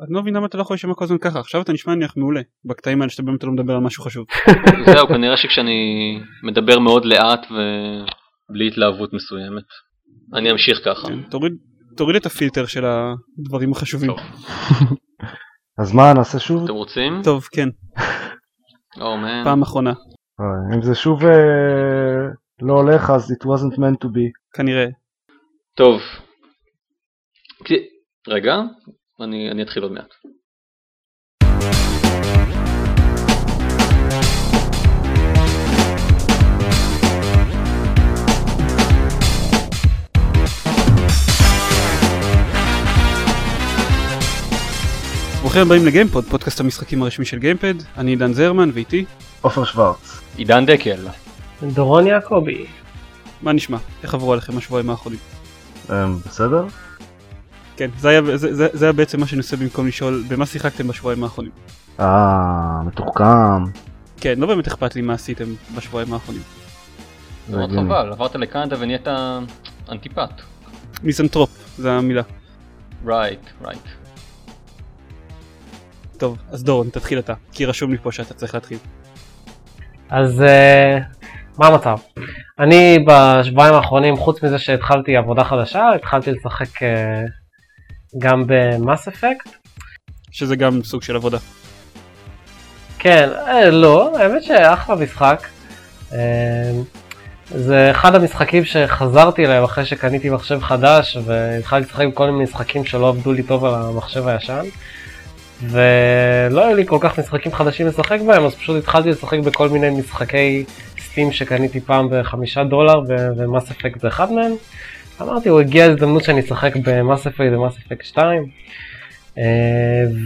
אני לא מבין למה אתה לא יכול להישמע כל הזמן ככה עכשיו אתה נשמע נניח מעולה בקטעים האלה שאתה באמת לא מדבר על משהו חשוב. זהו כנראה שכשאני מדבר מאוד לאט ובלי התלהבות מסוימת אני אמשיך ככה. כן, תוריד, תוריד את הפילטר של הדברים החשובים. אז מה נעשה שוב? אתם רוצים? טוב כן מן. פעם אחרונה אם זה שוב אה, לא הולך אז it wasn't meant to be. כנראה. טוב. רגע, אני אני אתחיל עוד מעט. ברוכים הבאים לגיימפוד פודקאסט המשחקים הרשמי של גיימפד אני עידן זרמן ואיתי עופר שוורץ. עידן דקל. דורון יעקבי. מה נשמע איך עברו עליכם השבועיים האחרונים. אמ, בסדר? כן זה היה, זה, זה, זה היה בעצם מה שאני עושה במקום לשאול במה שיחקתם בשבועיים האחרונים. אה, מתוחכם. כן לא באמת אכפת לי מה עשיתם בשבועיים האחרונים. זה מאוד. חבל, עברת לקנדה ונהיית אנטיפת. מיזנטרופ זה המילה. right, right. טוב אז דורון תתחיל אתה כי רשום לי פה שאתה צריך להתחיל. אז אה, מה המצב? אני בשבועיים האחרונים, חוץ מזה שהתחלתי עבודה חדשה, התחלתי לשחק אה, גם במאס אפקט. שזה גם סוג של עבודה. כן, אה, לא, האמת שאחלה משחק. אה, זה אחד המשחקים שחזרתי אליהם אחרי שקניתי מחשב חדש והתחלתי לשחק עם כל מיני משחקים שלא עבדו לי טוב על המחשב הישן. ולא היו לי כל כך משחקים חדשים לשחק בהם אז פשוט התחלתי לשחק בכל מיני משחקי סטים שקניתי פעם בחמישה דולר ו- ומאס אפקט זה אחד מהם. אמרתי הוא הגיע הזדמנות שאני אשחק במאס אפקט ומאס אפקט 2. אה,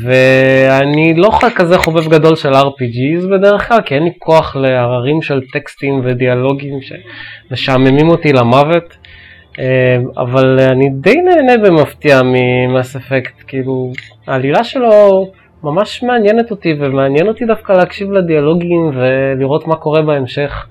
ואני לא כזה חובב גדול של RPGs בדרך כלל כי אין לי כוח להררים של טקסטים ודיאלוגים שמשעממים אותי למוות. אה, אבל אני די נהנה במפתיע ממאס אפקט, כאילו העלילה שלו ממש מעניינת אותי ומעניין אותי דווקא להקשיב לדיאלוגים ולראות מה קורה בהמשך.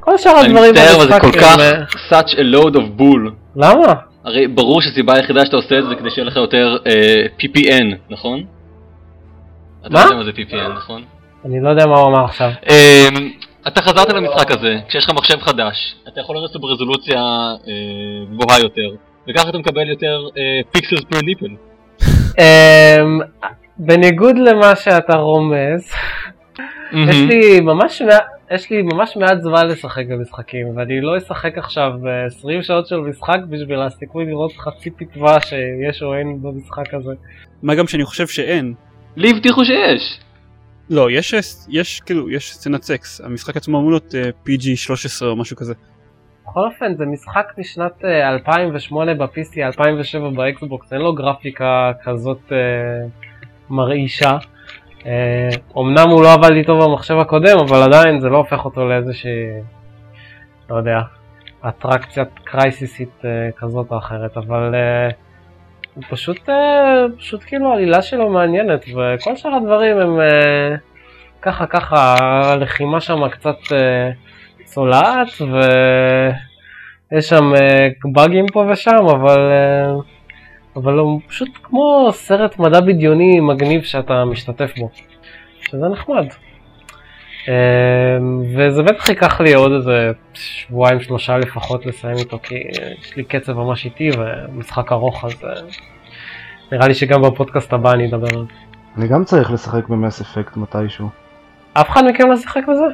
כל שאר אני הדברים מצטער אבל זה כל הם, כך such a load of bull. למה? הרי ברור שהסיבה היחידה שאתה עושה את זה כדי שיהיה לך יותר אה, PPN, נכון? אתה מה? יודע מה זה PPN, נכון? אני לא יודע מה הוא אמר עכשיו. אמ, אתה חזרת למשחק הזה, כשיש לך מחשב חדש, אתה יכול אותו ברזולוציה אה, גבוהה יותר, וככה אתה מקבל יותר pixels per nipple. בניגוד למה שאתה רומז, יש לי ממש יש לי ממש מעט זמן לשחק במשחקים, ואני לא אשחק עכשיו ב-20 שעות של משחק בשביל הסיכוי לראות חצי פטמה שיש או אין במשחק הזה. מה גם שאני חושב שאין. לי הבטיחו שיש. לא יש יש כאילו יש סצנת סקס המשחק עצמו אמור להיות אה, PG 13 או משהו כזה. בכל אופן זה משחק משנת אה, 2008 ב-PC, 2007 באקסבוקס, אין לו גרפיקה כזאת אה, מרעישה. אה, אמנם הוא לא עבד טוב במחשב הקודם, אבל עדיין זה לא הופך אותו לאיזושהי, לא יודע, אטרקציית קרייסיסית אה, כזאת או אחרת, אבל אה, הוא פשוט, פשוט כאילו העלילה שלו מעניינת, וכל שאר הדברים הם ככה ככה, הלחימה שם קצת צולעת, ויש שם באגים פה ושם, אבל... אבל הוא פשוט כמו סרט מדע בדיוני מגניב שאתה משתתף בו, שזה נחמד. אמ, וזה בטח ייקח לי עוד איזה שבועיים שלושה לפחות לסיים איתו כי יש לי קצב ממש איטי ומשחק ארוך אז אה, נראה לי שגם בפודקאסט הבא אני אדבר על זה. אני גם צריך לשחק במס אפקט מתישהו. אף אחד מכם לא שיחק בזה?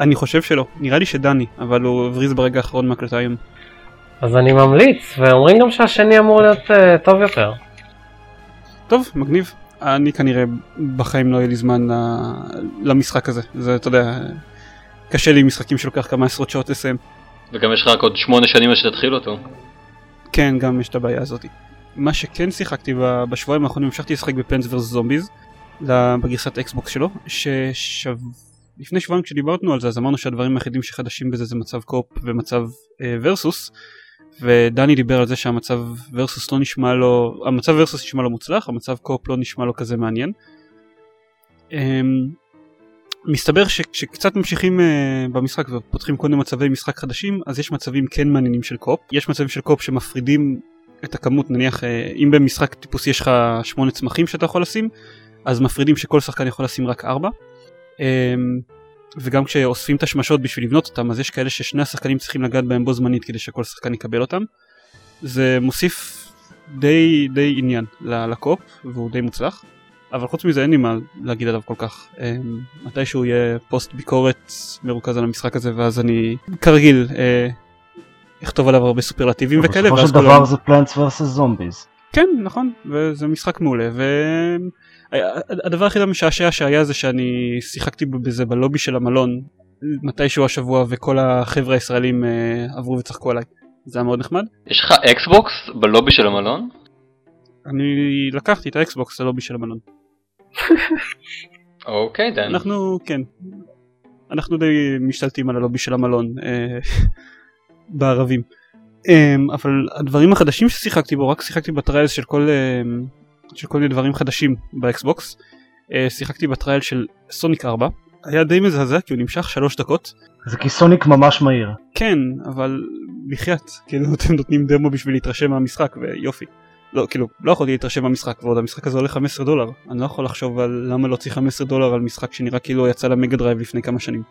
אני חושב שלא נראה לי שדני אבל הוא הבריז ברגע האחרון מהקלטה היום. אז אני ממליץ ואומרים גם שהשני אמור להיות uh, טוב יותר. טוב מגניב אני כנראה בחיים לא יהיה לי זמן ל- למשחק הזה זה אתה יודע קשה לי עם משחקים שלוקח כמה עשרות שעות לסיים. וגם יש לך רק עוד שמונה שנים עד שתתחיל אותו. כן גם יש את הבעיה הזאת. מה שכן שיחקתי בשבועיים האחרונים המשכתי לשחק ב Plants vs. Zombies בגרסת אקסבוקס שלו שלפני שבועיים כשדיברנו על זה אז אמרנו שהדברים היחידים שחדשים בזה זה מצב co-op ומצב אה, versus ודני דיבר על זה שהמצב versus לא נשמע לו המצב versus נשמע לו מוצלח המצב co-op לא נשמע לו כזה מעניין. אמ, מסתבר שכשקצת ממשיכים אה, במשחק ופותחים כל מיני מצבי משחק חדשים אז יש מצבים כן מעניינים של co-op יש מצבים של co-op שמפרידים את הכמות נניח אה, אם במשחק טיפוסי יש לך שמונה צמחים שאתה יכול לשים אז מפרידים שכל שחקן יכול לשים רק ארבע. אמ, וגם כשאוספים את השמשות בשביל לבנות אותם אז יש כאלה ששני השחקנים צריכים לגעת בהם בו זמנית כדי שכל שחקן יקבל אותם. זה מוסיף די די עניין לקופ והוא די מוצלח. אבל חוץ מזה אין לי מה להגיד עליו כל כך. אמ, מתישהו יהיה פוסט ביקורת מרוכז על המשחק הזה ואז אני כרגיל אה, אכתוב עליו הרבה סופרלטיבים וכאלה. בסופו של דבר זה Plants vs. Zombies. כן נכון וזה משחק מעולה והדבר הכי המשעשע שהיה זה שאני שיחקתי בזה בלובי של המלון מתישהו השבוע וכל החבר'ה הישראלים אה, עברו וצחקו עליי זה היה מאוד נחמד. יש לך אקסבוקס בלובי של המלון? אני לקחתי את האקסבוקס ללובי של המלון. אוקיי דן. אנחנו כן אנחנו די משתלטים על הלובי של המלון אה, בערבים. אמ, אבל הדברים החדשים ששיחקתי בו רק שיחקתי ב trials של כל אה, של כל מיני דברים חדשים באקסבוקס אה, שיחקתי ב trial של סוניק 4 היה די מזעזע כי הוא נמשך שלוש דקות. זה כי סוניק ממש מהיר. כן אבל בחייאת כאילו אתם נותנים דמו בשביל להתרשם מהמשחק ויופי. לא כאילו לא יכולתי להתרשם מהמשחק ועוד המשחק הזה עולה 15 דולר אני לא יכול לחשוב על למה לא צריך 15 דולר על משחק שנראה כאילו יצא למגה דרייב לפני כמה שנים.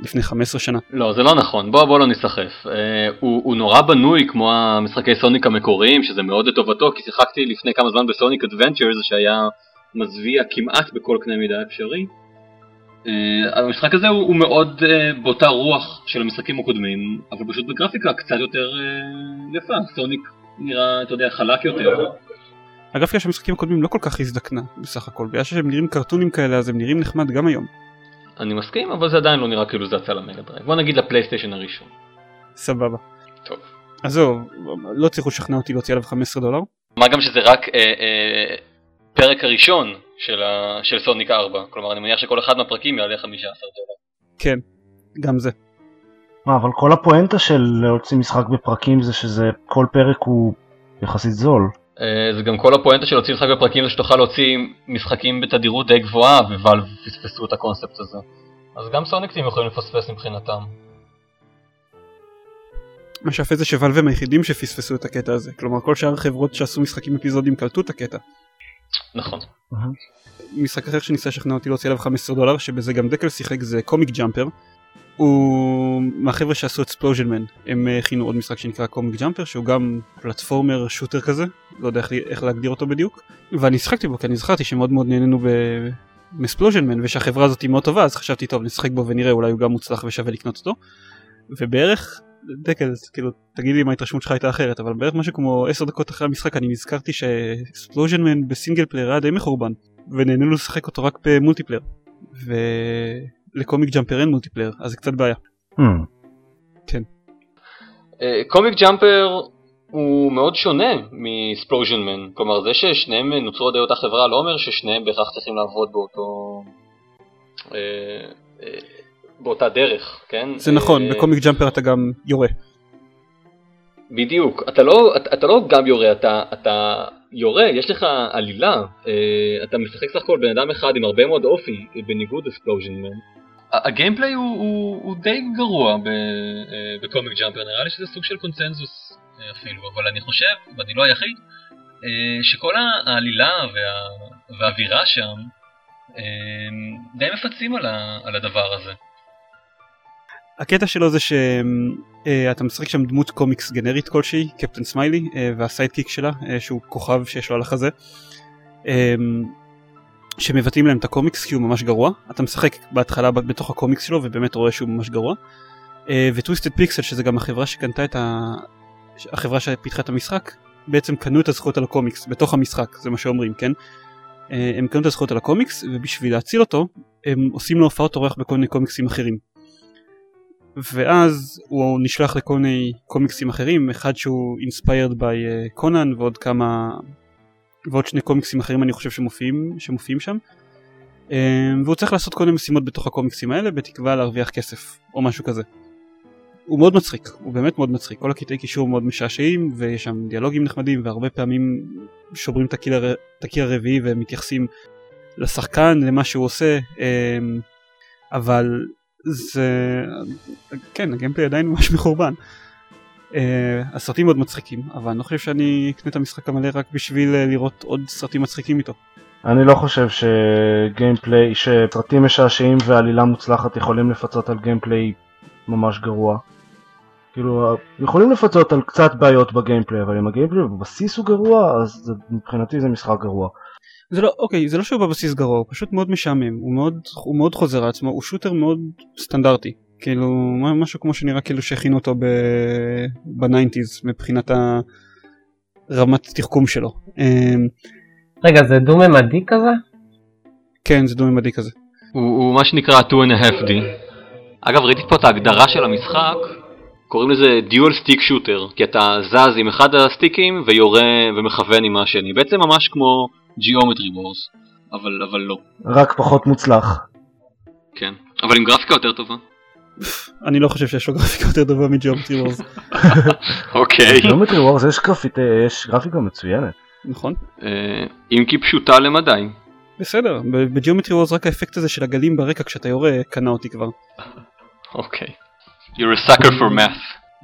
לפני 15 שנה. לא, זה לא נכון, בוא בוא לא נסחף. אה, הוא, הוא נורא בנוי כמו המשחקי סוניק המקוריים, שזה מאוד לטובתו, כי שיחקתי לפני כמה זמן בסוניק אדוונצ'רס שהיה מזוויע כמעט בכל קנה מידה אפשרי. אה, המשחק הזה הוא, הוא מאוד אה, באותה רוח של המשחקים הקודמים, אבל פשוט בגרפיקה קצת יותר אה, יפה, סוניק נראה, אתה יודע, חלק יותר. הגרפיקה של המשחקים הקודמים לא כל כך הזדקנה בסך הכל, בגלל שהם נראים קרטונים כאלה אז הם נראים נחמד גם היום. אני מסכים, אבל זה עדיין לא נראה כאילו זה יצא למגה דרייב. בוא נגיד לפלייסטיישן הראשון. סבבה. טוב. עזוב, לא הצליחו לשכנע אותי להוציא עליו 15 דולר. מה גם שזה רק אה, אה, פרק הראשון של, ה, של סוניק 4, כלומר אני מניח שכל אחד מהפרקים יעלה 15 דולר. כן, גם זה. מה, אבל כל הפואנטה של להוציא משחק בפרקים זה שזה כל פרק הוא יחסית זול. אה, זה גם כל הפואנטה של להוציא משחק בפרקים זה שתוכל להוציא משחקים בתדירות די גבוהה ו Valve פספסו את הקונספט הזה. אז גם Sonic Team יכולים לפספס מבחינתם. מה שיפה זה ש Valve הם היחידים שפספסו את הקטע הזה, כלומר כל שאר החברות שעשו משחקים אפיזודיים קלטו את הקטע. נכון. משחק אחר שניסה לשכנע אותי להוציא עליו 15 דולר, שבזה גם דקל שיחק זה Comic Jumper. הוא מהחבר'ה שעשו את 'Splosion הם הכינו עוד משחק שנקרא Comic Jumper שהוא גם platformer shooter כזה לא יודע איך, איך להגדיר אותו בדיוק. ואני שיחקתי בו כי אני זכרתי שמאוד מאוד נהנינו מ 'Splosion Man ושהחברה הזאת היא מאוד טובה אז חשבתי טוב נשחק בו ונראה אולי הוא גם מוצלח ושווה לקנות אותו. ובערך דקל כאילו תגיד לי אם ההתרשמות שלך הייתה אחרת אבל בערך משהו כמו 10 דקות אחרי המשחק אני נזכרתי ש 'Splosion Man ב single player היה די מחורבן ונהנינו לשחק אותו רק ב multiplayer. ו... ל Comic Jumper אין multiplayer אז זה קצת בעיה. הממ. כן. קומיק ג'אמפר הוא מאוד שונה מ 'Splosion Man, כלומר זה ששניהם נוצרו על ידי אותה חברה לא אומר ששניהם בהכרח צריכים לעבוד באותו... אה, אה, באותה דרך, כן? זה נכון, אה, בקומיק ג'אמפר אתה גם יורה. בדיוק, אתה לא, אתה, אתה לא גם יורה, אתה, אתה יורה, יש לך עלילה, אה, אתה משחק סך הכל בן אדם אחד עם הרבה מאוד אופי, בניגוד ל 'Splosion Man. ה gameplay הוא, הוא, הוא די גרוע ב Comic Jumper, נראה לי שזה סוג של קונצנזוס אה, אפילו, אבל אני חושב, ואני לא היחיד, אה, שכל העלילה וה, והאווירה שם אה, די מפצים על, על הדבר הזה. הקטע שלו זה שאתה משחק שם דמות קומיקס גנרית כלשהי, Captain Smiley, וה sidekick שלה, שהוא כוכב שיש לו על החזה. שמבטאים להם את הקומיקס כי הוא ממש גרוע. אתה משחק בהתחלה בתוך הקומיקס שלו ובאמת רואה שהוא ממש גרוע. וטוויסטד פיקסל שזה גם החברה שקנתה את ה... החברה שפיתחה את המשחק בעצם קנו את הזכויות על הקומיקס בתוך המשחק זה מה שאומרים כן? אה, הם קנו את הזכויות על הקומיקס ובשביל להציל אותו הם עושים לו הופעות אורח בכל מיני קומיקסים אחרים. ואז הוא נשלח לכל מיני קומיקסים אחרים אחד שהוא inspired by קונן uh, ועוד כמה ועוד שני קומיקסים אחרים אני חושב שמופיעים, שמופיעים שם אמ, והוא צריך לעשות כל מיני משימות בתוך הקומיקסים האלה בתקווה להרוויח כסף או משהו כזה. הוא מאוד מצחיק, הוא באמת מאוד מצחיק, כל הקטעי קישור מאוד משעשעים ויש שם דיאלוגים נחמדים והרבה פעמים שוברים את הקיר, הרביעי ומתייחסים לשחקן, למה שהוא עושה, אמ, אבל זה... כן, ה gameplay עדיין ממש מחורבן. אה, הסרטים מאוד מצחיקים, אבל אני לא חושב שאני אקנה את המשחק המלא רק בשביל אה, לראות עוד סרטים מצחיקים איתו. אני לא חושב ש gameplay, שסרטים משעשעים ועלילה מוצלחת יכולים לפצות על gameplay ממש גרוע. כאילו, יכולים לפצות על קצת בעיות ב gameplay, אבל אם ה gameplay בבסיס הוא גרוע, אז זה, מבחינתי זה משחק גרוע. זה לא, אוקיי, זה לא שהוא בבסיס גרוע, הוא פשוט מאוד משעמם, הוא מאוד, הוא מאוד חוזר על עצמו, הוא shooter מאוד סטנדרטי. כאילו, משהו כמו שנראה כאילו שהכינו אותו ב nineties מבחינת הרמת תחכום שלו. אמ, רגע, זה דו-ממדי כזה? כן, זה דו-ממדי כזה. הוא, הוא מה שנקרא 2 and a half D. אגב, ראיתי פה את ההגדרה של המשחק, קוראים לזה dual stick shooter, כי אתה זז עם אחד הסטיקים ויורה ומכוון עם השני. בעצם ממש כמו Geometry Wars, אבל, אבל לא. רק פחות מוצלח. כן, אבל עם גרפיקה יותר טובה. אני לא חושב שיש לו גרפיקה יותר טובה מ Geometry Wars. אוקיי. Geometry Wars יש גרפיקה מצוינת. נכון. אה, אם כי פשוטה למדי. בסדר, ב Geometry Wars רק האפקט הזה של הגלים ברקע כשאתה יורה קנה אותי כבר. אוקיי. You're a sucker for math.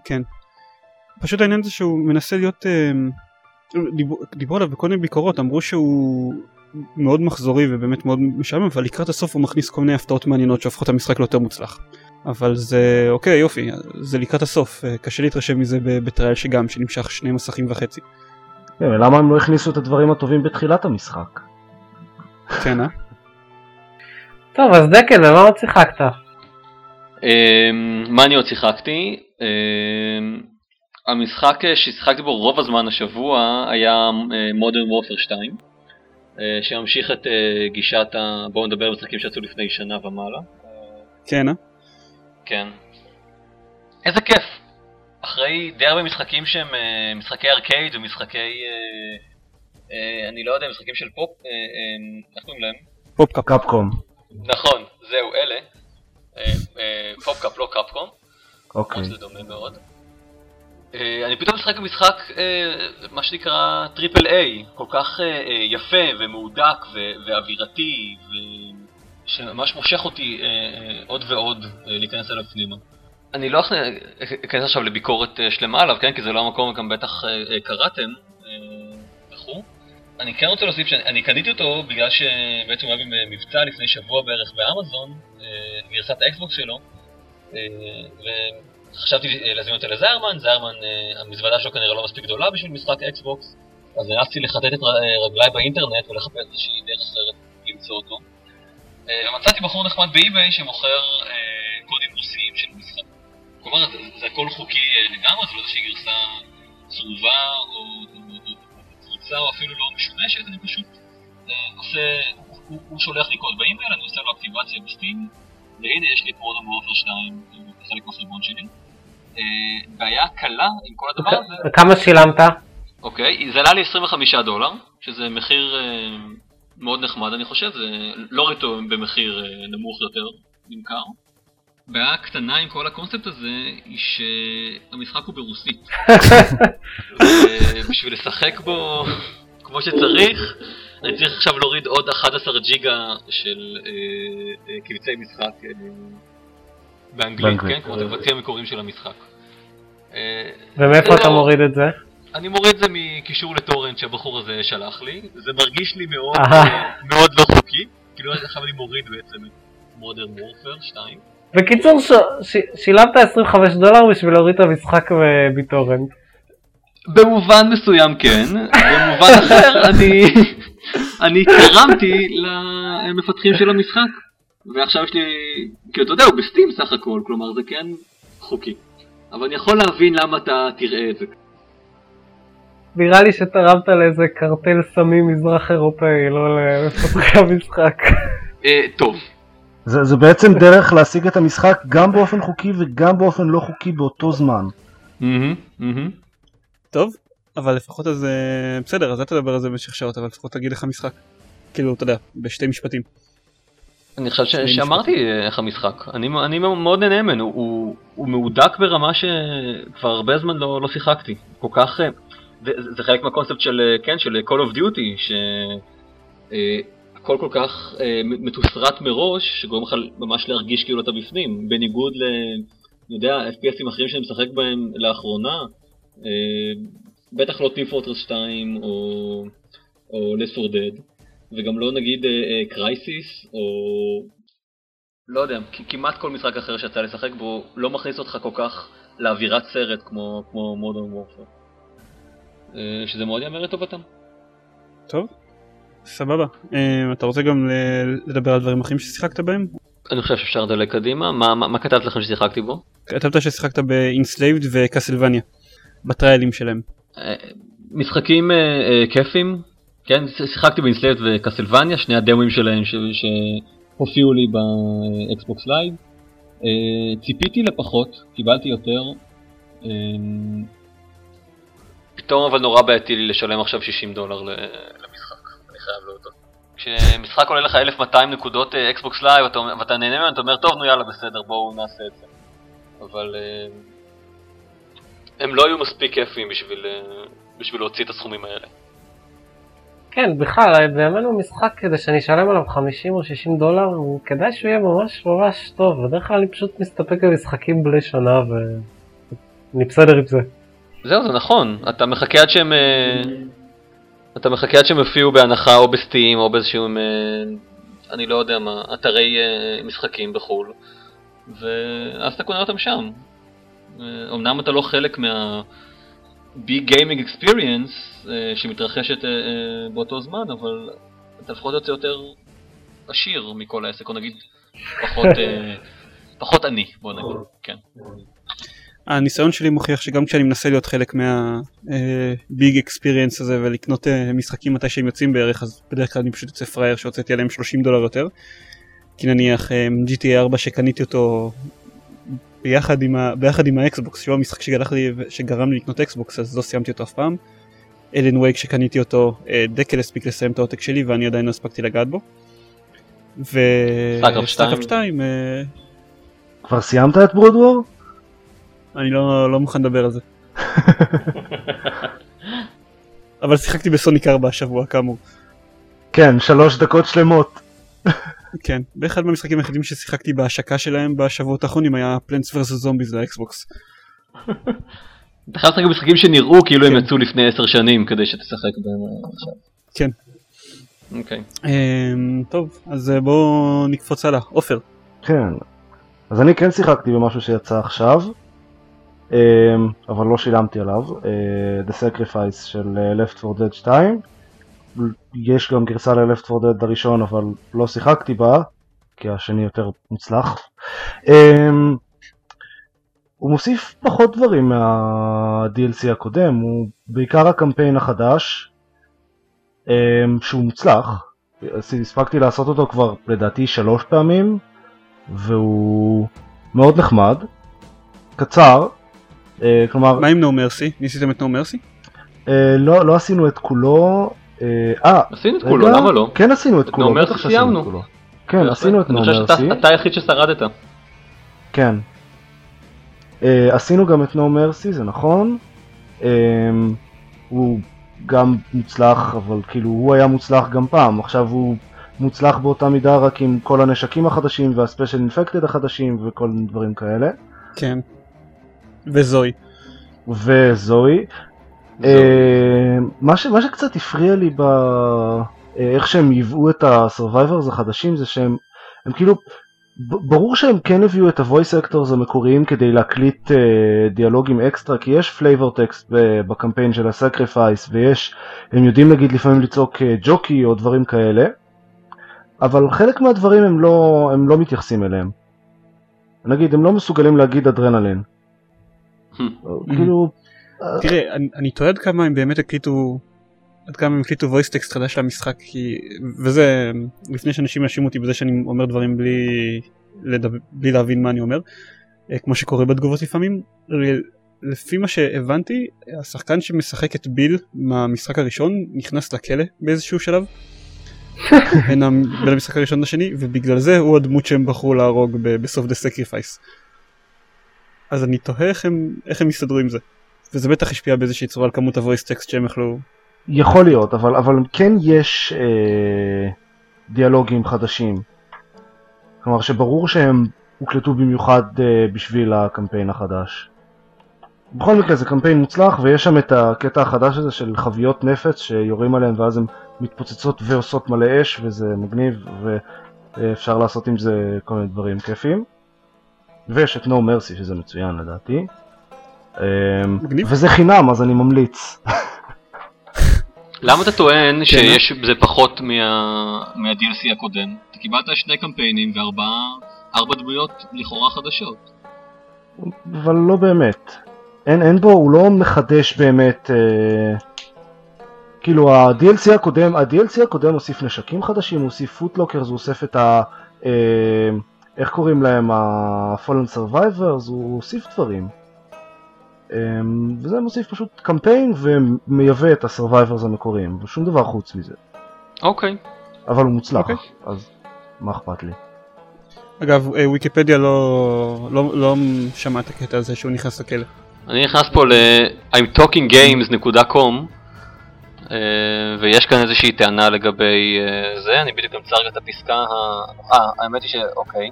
כן. פשוט העניין זה שהוא מנסה להיות... אה, דיברו עליו בכל מיני ביקורות, אמרו שהוא מאוד מחזורי ובאמת מאוד משעמם, אבל לקראת הסוף הוא מכניס כל מיני הפתעות מעניינות שהופכות את המשחק ליותר מוצלח. אבל זה אוקיי יופי, זה לקראת הסוף, אה, קשה להתרשם מזה בטרייל שגם, שנמשך שני מסכים וחצי. כן, ולמה הם לא הכניסו את הדברים הטובים בתחילת המשחק? כן, אה? טוב, אז דקל, במה עוד שיחקת? אמ, מה אני עוד שיחקתי? אמ, המשחק ששיחקתי בו רוב הזמן השבוע היה Modern Warfare 2 שממשיך את אה, גישת ה... בואו נדבר על משחקים שיצאו לפני שנה ומעלה. כן, אה? כן. איזה כיף! אחרי די הרבה משחקים שהם אה, משחקי ארקייד ומשחקי... אה, אה, אני לא יודע, משחקים של פופ... איך קוראים להם? PopCap. Capcom. נכון, זהו, אלה. אה, PopCap, לא Capcom. אוקיי. זה דומה מאוד. אני פתאום משחק במשחק, מה שנקרא triple A, כל כך יפה ומהודק ואווירתי, שממש מושך אותי עוד ועוד להיכנס אליו פנימה. אני לא אכנס עכשיו לביקורת שלמה עליו, כן? כי זה לא המקום, גם בטח קראתם וכו'. אני כן רוצה להוסיף שאני קניתי אותו בגלל שבעצם הוא היה במבצע לפני שבוע בערך באמזון, גרסת האקסבוקס שלו, חשבתי אה, להזמין אותה לזיירמן, זיירמן, אה, המזוודה שלו כנראה לא מספיק גדולה בשביל משחק אקסבוקס, אז רצתי לכתת את אה, רגליי באינטרנט ולחפש איזושהי דרך אחרת למצוא אותו. ומצאתי בחור נחמד באי-ביי שמוכר קודים רוסיים של משחק. כלומר, זה הכל חוקי לגמרי, זה לא איזושהי גרסה צרובה או פרוצה או אפילו לא משומשת, אני פשוט עושה, הוא שולח לי קוד באימייל, אני עושה לו אקטיבציה בסטים, והנה יש לי פרודו מאופר 2 כחלק מהחשבון שלי. אה, בעיה קלה עם כל הדבר הזה. וכמה שילמת? אוקיי, זה עלה לי 25 דולר, שזה מחיר אה, מאוד נחמד אני חושב, זה לא ראיתו במחיר אה, נמוך יותר נמכר. בעיה קטנה עם כל הקונספט הזה היא שהמשחק הוא ברוסית. בשביל לשחק בו כמו שצריך, אני צריך עכשיו להוריד עוד 11 ג'יגה של קבצי משחק באנגלית, כן? כמו התקבצים המקוריים של המשחק. אה, ומאיפה אתה מוריד את זה? אני מוריד זה מקישור לטורנט שהבחור הזה שלח לי, זה מרגיש לי מאוד אה, מאוד לא חוקי, כאילו עכשיו אני מוריד בעצם את מודרן וורפר 2. בקיצור, שילמת 25 דולר בשביל להוריד את המשחק מטורנט. במובן מסוים כן, במובן אחר אני, אני קרמתי למפתחים של המשחק. ועכשיו יש לי, כאילו אתה יודע, הוא בסטים סך הכל, כלומר זה כן חוקי. אבל אני יכול להבין למה אתה תראה את זה. נראה לי שתרמת לאיזה קרטל סמים מזרח אירופאי, לא למפתחי המשחק. אה, טוב. זה, זה בעצם דרך להשיג את המשחק גם באופן חוקי וגם באופן לא חוקי באותו זמן. טוב, אבל לפחות אז אה, בסדר, אז אל תדבר על זה במשך שעות, אבל לפחות תגיד לך משחק. כאילו, אתה יודע, בשתי משפטים. אני חושב ש... שאמרתי איך המשחק, אני, אני מאוד נהנה ממנו, הוא, הוא מהודק ברמה שכבר הרבה זמן לא, לא שיחקתי, כל כך, אה, זה, חלק מהקונספט של, אה, כן, של Call of Duty, שהכל כל כך מתוסרט מראש, שגורם לך ממש להרגיש כאילו אתה בפנים, בניגוד אני יודע, FPSים אחרים שאני משחק בהם לאחרונה, אה, בטח לא Team Fortress 2 או, או Less for Dead, וגם לא נגיד קרייסיס, או לא יודע, כמעט כל משחק אחר שיצא לשחק בו לא מכניס אותך כל כך לאווירת סרט כמו, כמו Modern Warfare. שזה מאוד יאמר לטובתם. טוב, סבבה. אה, אתה רוצה גם לדבר על דברים אחרים ששיחקת בהם? אני חושב שאפשר לדלג קדימה. מה, מה, מה כתבת לכם ששיחקתי בו? כתבת ששיחקת ב Enslaved ו Castlevania, ב trials שלהם. אה, משחקים אה, כיפים, כן, שיחקתי ב Enslaved ו Castlevania, שני הדמואים שלהם ש... שהופיעו לי ב Xbox Live. ציפיתי לפחות, קיבלתי יותר. פתאום אבל נורא בעייתי לי לשלם עכשיו 60 דולר למשחק, אני חייב להודות. כשמשחק עולה לך 1200 נקודות Xbox Live ואתה נהנה ממנו, אתה אומר טוב נו יאללה בסדר בואו נעשה את זה. אבל אה, הם לא היו מספיק כיפים בשביל, אה, בשביל להוציא את הסכומים האלה. כן, בכלל, בימינו משחק כדי שאני אשלם עליו 50 או 60 דולר, כדאי שהוא יהיה ממש ממש טוב, בדרך כלל אני פשוט מסתפק במשחקים בלי שנה ואני בסדר עם זה. זהו, זה נכון, אתה מחכה עד שהם... אה, אתה מחכה עד שהם יופיעו בהנחה או בסטים או באיזשהו... אני לא יודע מה, אתרי משחקים בחו"ל. ואז אתה קונה אותם שם. אמנם אתה לא חלק מה... ביג גיימינג אקספיריאנס שמתרחשת אה, אה, באותו זמן, אבל אתה לפחות יוצא יותר עשיר מכל העסק, או נגיד פחות, אה, פחות עני, בוא נגיד, כן. הניסיון שלי מוכיח שגם כשאני מנסה להיות חלק מה big experience הזה ולקנות משחקים מתי שהם יוצאים בערך אז בדרך כלל אני פשוט יוצא פראייר שהוצאתי עליהם 30 דולר יותר כי נניח אה, GTA 4 שקניתי אותו ביחד עם, ה, ביחד עם ה Xbox שהוא המשחק לי, שגרם לי לקנות Xbox אז לא סיימתי אותו אף פעם. Alan Wake שקניתי אותו אה, דקל הספיק לסיים את העותק שלי ואני עדיין לא הספקתי לגעת בו. ו StarCraft 2 כבר סיימת את Brood War? אני לא, לא מוכן לדבר על זה. אבל שיחקתי ב Sonic 4 השבוע כאמור. כן, שלוש דקות שלמות. כן, באחד מהמשחקים היחידים ששיחקתי בהשקה שלהם בשבועות האחרונים היה Plants vs. Zombies ל Xbox. אתה חייב לשחק במשחקים שנראו כאילו הם כן. יצאו לפני עשר שנים כדי שתשחק בהם עכשיו. כן. אוקיי. אמ, טוב, אז אה, בואו נקפוץ הלאה. עופר. כן. אז אני כן שיחקתי במשהו שיצא עכשיו, אבל לא שילמתי עליו, אה, The Sacrifice של אה, Left 4 Dead 2. יש גם גרסה ל-Left 4 Dead הראשון אבל לא שיחקתי בה כי השני יותר מוצלח. Um, הוא מוסיף פחות דברים מה-DLC הקודם, הוא בעיקר הקמפיין החדש um, שהוא מוצלח. הספקתי לעשות אותו כבר לדעתי שלוש פעמים והוא מאוד נחמד, קצר, כלומר... מה עם נו מרסי? ניסיתם את נו מרסי? Uh, לא, לא עשינו את כולו, אה, אה, עשינו את כולו, למה לא? כן עשינו את כולו, שעשינו את כולו. כן, עשינו את נומרסי. אני חושב שאתה היחיד ששרדת. כן. אה, עשינו גם את נו מרסי, זה נכון. אה, הוא גם מוצלח, אבל כאילו הוא היה מוצלח גם פעם, עכשיו הוא מוצלח באותה מידה רק עם כל הנשקים החדשים והספיישל אינפקטד החדשים וכל מיני דברים כאלה. כן. וזוהי. וזוהי. אה, מה, ש, מה שקצת הפריע לי באיך אה, שהם ייבאו את ה-survivors החדשים זה שהם הם כאילו ברור שהם כן הביאו את ה-voice actors המקוריים כדי להקליט uh, דיאלוגים אקסטרה כי יש flavor text בקמפיין של ה-sacrifice ויש הם יודעים להגיד לפעמים לצעוק ג'וקי או דברים כאלה אבל חלק מהדברים הם לא, הם לא מתייחסים אליהם נגיד הם לא מסוגלים להגיד אדרנלין כאילו תראה, אני, תוהה עד כמה הם באמת הקליטו, עד כמה הם הקליטו voice text חדש למשחק, כי, וזה לפני שאנשים יאשימו אותי בזה שאני אומר דברים בלי, לדב, בלי להבין מה אני אומר, אה, כמו שקורה בתגובות לפעמים, לפי מה שהבנתי, השחקן שמשחק את ביל מהמשחק הראשון נכנס לכלא באיזשהו שלב. בין המשחק הראשון לשני ובגלל זה הוא הדמות שהם בחרו להרוג בסוף The Sacrifice. אז אני תוהה איך הם, איך הם יסתדרו עם זה. וזה בטח השפיע באיזושהי צורה על כמות ה- voice acting שהם יכלו... יכול להיות, אבל, אבל כן יש אה, דיאלוגים חדשים. כלומר שברור שהם הוקלטו במיוחד אה, בשביל הקמפיין החדש. בכל מקרה זה קמפיין מוצלח ויש שם את הקטע החדש הזה של חביות נפץ שיורים עליהן ואז הן מתפוצצות ועושות מלא אש וזה מגניב ואפשר לעשות עם זה כל מיני דברים כיפים. ויש את No Mercy שזה מצוין לדעתי. מגניב. וזה חינם אז אני ממליץ. למה אתה טוען שיש בזה פחות מה- מה-DLC הקודם? אתה קיבלת שני קמפיינים וארבע דמויות לכאורה חדשות. אבל לא באמת. אין, אין בו, הוא לא מחדש באמת, אה, כאילו ה-DLC הקודם, ה-DLC הקודם הוסיף נשקים חדשים, הוא הוסיף פוטלוקרס, הוא הוסיף את ה... אה, איך קוראים להם? ה-Fallen Survivors, הוא הוסיף דברים. אה, וזה מוסיף פשוט קמפיין ומייבא את ה-Survivors המקוריים, ושום דבר חוץ מזה. אוקיי. אבל הוא מוצלח, אוקיי. אז מה אכפת לי? אגב, אה, ויקיפדיה לא, לא, לא שמע את הקטע הזה שהוא נכנס לכלא. אני נכנס פה ל-I'm talking games.com אה, ויש כאן איזושהי טענה לגבי אה, זה, אני בדיוק אמצא רגע את הפסקה ה... אה, האמת היא שאוקיי.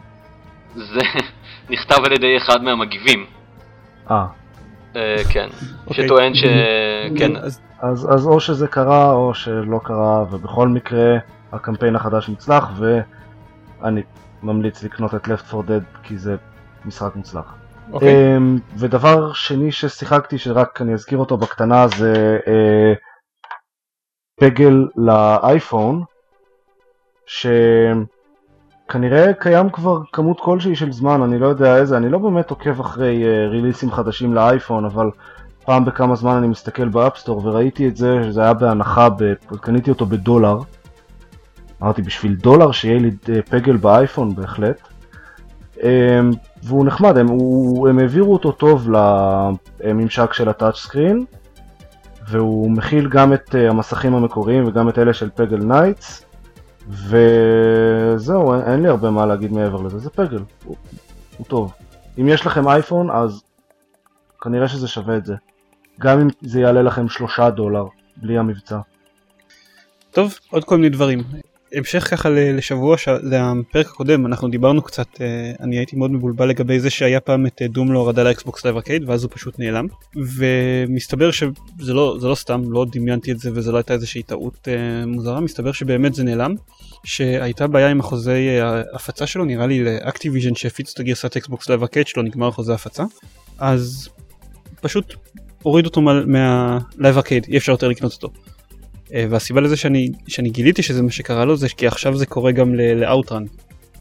זה נכתב על ידי אחד מהמגיבים. אה, אה, כן. אוקיי. שטוען ש... כן. אז, או שזה קרה או שלא קרה, ובכל מקרה הקמפיין החדש מוצלח, ואני ממליץ לקנות את Left 4 Dead כי זה משחק מוצלח. אוקיי. אמ, ודבר שני ששיחקתי, שרק אני אזכיר אותו בקטנה, זה אה, פגל לאייפון, שכנראה קיים כבר כמות כלשהי של זמן, אני לא יודע איזה, אני לא באמת עוקב אחרי אה, ריליסים חדשים לאייפון, אבל פעם בכמה זמן אני מסתכל ב App Store וראיתי את זה, שזה היה בהנחה, ב... קניתי אותו בדולר. אמרתי בשביל דולר שיהיה לי אה, Peggle באייפון בהחלט. אמ, והוא נחמד, הם, הוא, הם העבירו אותו טוב לממשק של ה touch screen והוא מכיל גם את אה, המסכים המקוריים וגם את אלה של Peggle Nights וזהו, אין, אין לי הרבה מה להגיד מעבר לזה, זה Peggle, הוא, הוא טוב. אם יש לכם אייפון אז כנראה שזה שווה את זה. גם אם זה יעלה לכם שלושה דולר בלי המבצע. טוב, עוד כל מיני דברים. המשך ככה לשבוע. לפרק הקודם, אנחנו דיברנו קצת, אה, אני הייתי מאוד מבולבל לגבי זה שהיה פעם את אה, Doom להורדה ל Xbox Live Arcade, ואז הוא פשוט נעלם. ומסתבר שזה לא, לא סתם, לא דמיינתי את זה וזה לא הייתה איזושהי טעות אה, מוזרה, מסתבר שבאמת זה נעלם. שהייתה בעיה עם החוזה ההפצה שלו, נראה לי ל Activision שהפיץ את הגרסת Xbox Live Arcade שלו, נגמר חוזה ההפצה. אז פשוט הוריד אותו מה- מה Live Arcade, אי אפשר יותר לקנות אותו. אה, והסיבה לזה שאני, שאני גיליתי שזה מה שקרה לו זה כי עכשיו זה קורה גם ל- ל OutRun.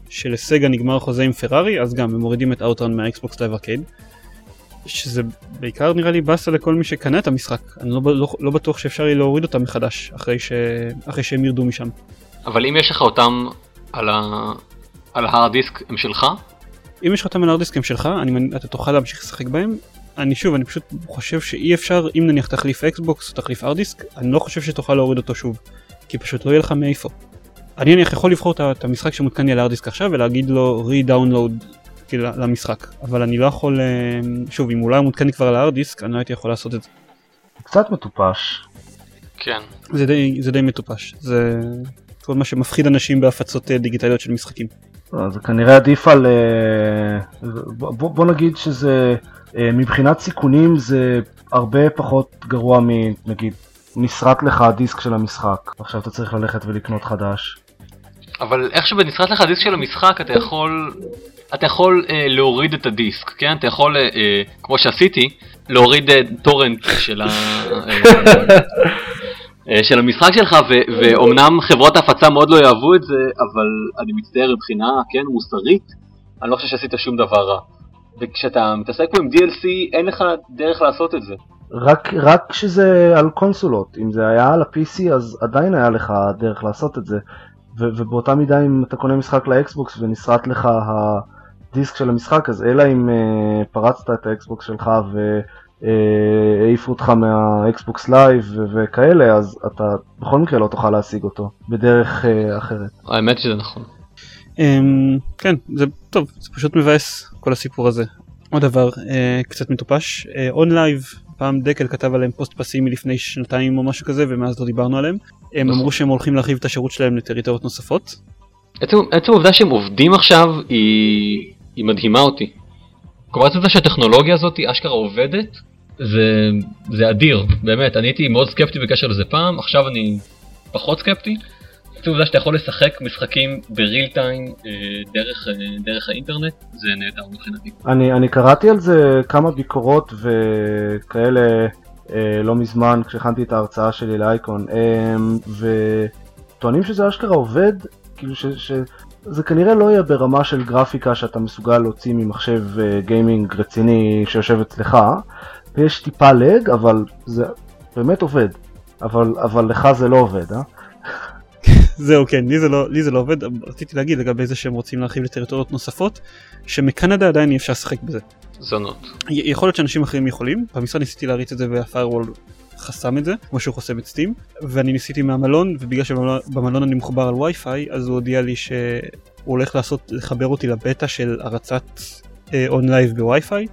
של Sega נגמר חוזה עם פרארי אז גם הם מורידים את OutRun מה Xbox Live Arcade. שזה בעיקר נראה לי באסה לכל מי שקנה את המשחק אני לא, לא, לא בטוח שאפשר יהיה להוריד אותם מחדש אחרי, ש... אחרי שהם ירדו משם. אבל אם יש לך אותם על ה... על ההארד דיסק הם שלך? אם יש לך אותם על הארדיסקים שלך אני, אתה תוכל להמשיך לשחק בהם. אני שוב אני פשוט חושב שאי אפשר אם נניח תחליף אקסבוקס או תחליף ארדיסק אני לא חושב שתוכל להוריד אותו שוב כי פשוט לא יהיה לך מאיפה. אני נניח יכול לבחור את המשחק שמותקן לי על הארדיסק עכשיו ולהגיד לו re-download למשחק אבל אני לא יכול אה, שוב אם הוא לא היה מותקן לי כבר על הארדיסק אני לא הייתי יכול לעשות את זה. קצת מטופש. כן. זה די, זה די מטופש זה כל מה שמפחיד אנשים בהפצות אה, דיגיטליות של משחקים. לא, זה כנראה עדיף על... אה, בוא, בוא נגיד שזה אה, מבחינת סיכונים זה הרבה פחות גרוע מנגיד נסרט לך הדיסק של המשחק עכשיו אתה צריך ללכת ולקנות חדש. אבל איך שבנסרט לך הדיסק של המשחק אתה יכול אתה יכול אה, להוריד את הדיסק, כן? אתה יכול, אה, אה, כמו שעשיתי, להוריד אה, טורנט של, ה, אה, אה, של המשחק שלך, ו- ואומנם חברות ההפצה מאוד לא יאהבו את זה, אבל אני מצטער מבחינה, כן, מוסרית, אני לא חושב שעשית שום דבר רע. וכשאתה מתעסק פה עם DLC, אין לך דרך לעשות את זה. רק, רק כשזה על קונסולות, אם זה היה על ה-PC אז עדיין היה לך דרך לעשות את זה. ו- ובאותה מידה אם אתה קונה משחק לאקסבוקס ונסרט לך הדיסק של המשחק, אז אלא אם uh, פרצת את ה Xbox שלך והעיפו אותך מה Xbox Live ו- וכאלה, אז אתה בכל מקרה לא תוכל להשיג אותו בדרך uh, אחרת. האמת שזה נכון. אמ, כן זה טוב זה פשוט מבאס כל הסיפור הזה. עוד דבר אה, קצת מטופש OnLive פעם דקל כתב עליהם פוסט פסימי לפני שנתיים או משהו כזה ומאז לא דיברנו עליהם. הם נכון. אמרו שהם הולכים להרחיב את השירות שלהם לטריטוריות נוספות. עצם, עצם העובדה שהם עובדים עכשיו היא, היא מדהימה אותי. כלומר זה שהטכנולוגיה הזאת אשכרה עובדת, זה, זה אדיר, באמת, אני הייתי מאוד סקפטי בקשר לזה פעם, עכשיו אני פחות סקפטי. עצם העובדה שאתה יכול לשחק משחקים בריל טיים אה, דרך, אה, דרך האינטרנט, זה נהדר מבחינתי. אני, אני קראתי על זה כמה ביקורות וכאלה אה, לא מזמן כשהכנתי את ההרצאה שלי לאייקון, וטוענים שזה אשכרה עובד, כאילו ש, שזה כנראה לא יהיה ברמה של גרפיקה שאתה מסוגל להוציא ממחשב אה, גיימינג רציני שיושב אצלך, ויש טיפה לג, אבל זה באמת עובד. אבל, אבל לך זה לא עובד, אה? זהו כן, לי זה, לא, לי זה לא עובד, רציתי להגיד לגבי זה שהם רוצים להרחיב לטריטוריות נוספות, שמקנדה עדיין אי אפשר לשחק בזה. זונות. יכול להיות שאנשים אחרים יכולים, במשרד ניסיתי להריץ את זה והפיירוול חסם את זה, כמו שהוא חוסם את Steam, ואני ניסיתי מהמלון, ובגלל שבמלון אני מחובר על וי-פיי, אז הוא הודיע לי שהוא הולך לעשות, לחבר אותי לבטא של הרצת OnLive אה, בווי-פיי,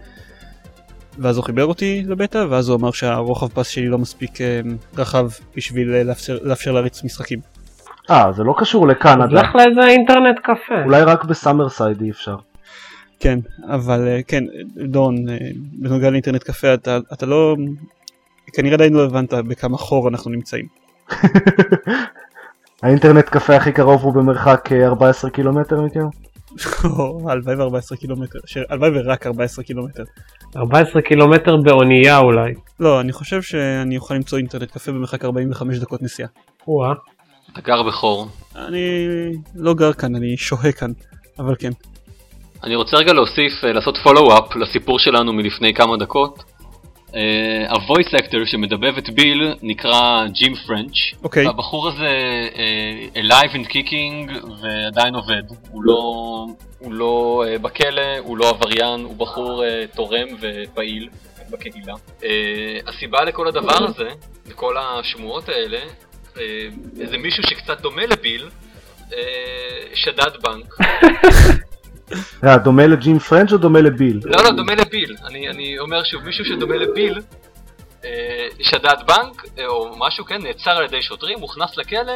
ואז הוא חיבר אותי לבטא, ואז הוא אמר שהרוחב פס שלי לא מספיק אה, רחב בשביל אה, לאפשר, לאפשר להריץ משחקים. אה, זה לא קשור לקנדה. אז לך לאיזה אינטרנט קפה. אולי רק ב Summerside אי אפשר. כן, אבל אה, כן, דון, אה, בנוגע לאינטרנט קפה, אתה, אתה לא... כנראה עדיין לא הבנת בכמה חור אנחנו נמצאים. האינטרנט קפה הכי קרוב הוא במרחק 14 אה, קילומטר מכם? הלוואי ו-14 קילומטר, הלוואי ורק 14 קילומטר. 14 קילומטר באונייה אולי. לא, אני חושב שאני אוכל למצוא אינטרנט קפה במרחק 45 דקות נסיעה. וואה. אתה גר בחור. אני לא גר כאן, אני שוהה כאן, אבל כן. אני רוצה רגע להוסיף, אה, לעשות פולו-אפ לסיפור שלנו מלפני כמה דקות. ה-voice uh, actor שמדבב את ביל נקרא ג'ים פרנץ'. אוקיי. הבחור הזה uh, alive and kicking ועדיין עובד. הוא לא, הוא לא uh, בכלא, הוא לא עבריין, הוא בחור uh, תורם ופעיל בקהילה. Uh, הסיבה לכל הדבר הזה, לכל השמועות האלה, איזה מישהו שקצת דומה לביל, uh, שדד בנק. אה, דומה לג'ים פרנץ' או דומה לביל? לא, לא, דומה לביל. אני, אני אומר שוב, מישהו שדומה לביל, אה, שדד בנק, אה, או משהו, כן, נעצר על ידי שוטרים, הוכנס לכלא,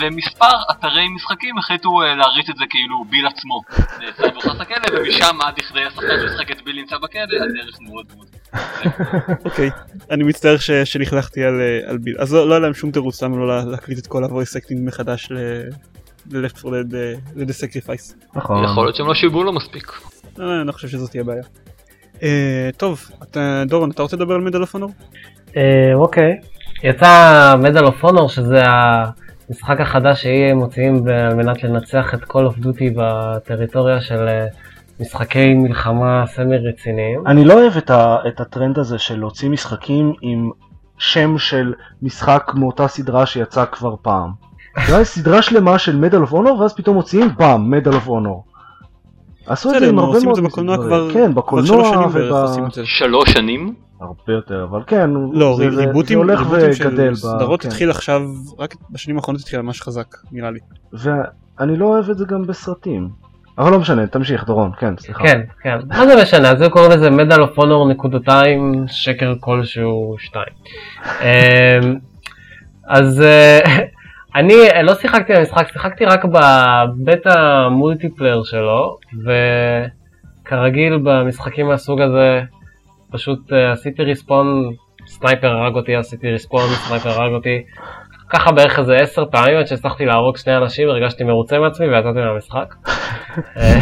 ומספר אתרי משחקים החליטו אה, להריץ את זה כאילו ביל עצמו. נעצר והוכנס לכלא, ומשם עד לכדי השחקן שמשחק את ביל נמצא בכלא, הדרך מאוד מאוד. אוקיי, אני מצטער שלכלכתי אה, על ביל. אז לא, לא היה להם שום תירוץ למה לא להקליט את כל ה-voice acting מחדש ל-Left 4 Dead ל-The Sacrifice. נכון. יכול להיות שהם לא שיבו לו מספיק. אה, אני לא חושב שזאת תהיה בעיה. אה, טוב, דורון, אתה רוצה לדבר על Medal of Honor? אוקיי. יצא Medal of Honor שזה המשחק החדש ש EA מוציאים על מנת לנצח את Call of Duty בטריטוריה של אה, משחקי מלחמה סמי רציניים. אני לא אוהב את, ה, את הטרנד הזה של להוציא משחקים עם שם של משחק מאותה סדרה שיצא כבר פעם. אולי סדרה שלמה של Medal of Honor ואז פתאום מוציאים פעם Medal of Honor. עשו את זה עם הרבה מאוד בקולנוע כבר כן בקולנוע שלוש שנים הרבה יותר אבל כן לא זה, ריבוטים, זה הולך וגדל סדרות כן. התחיל עכשיו רק בשנים האחרונות התחיל ממש חזק נראה לי ואני לא אוהב את זה גם בסרטים אבל לא משנה תמשיך דורון כן סליחה. כן כן. מה זה משנה? זה קוראים לזה Medal of Honor נקודתיים שקר כלשהו שתיים. אמ, אז אה, אני לא שיחקתי במשחק, שיחקתי רק בבטא multiplayer שלו, וכרגיל במשחקים מהסוג הזה, פשוט אה, עשיתי respawn, sniper הרג אותי, עשיתי respawn, sniper הרג אותי, ככה בערך איזה עשר פעמים עד שהצלחתי להרוג שני אנשים, הרגשתי מרוצה מעצמי ויצאתי מהמשחק. אה,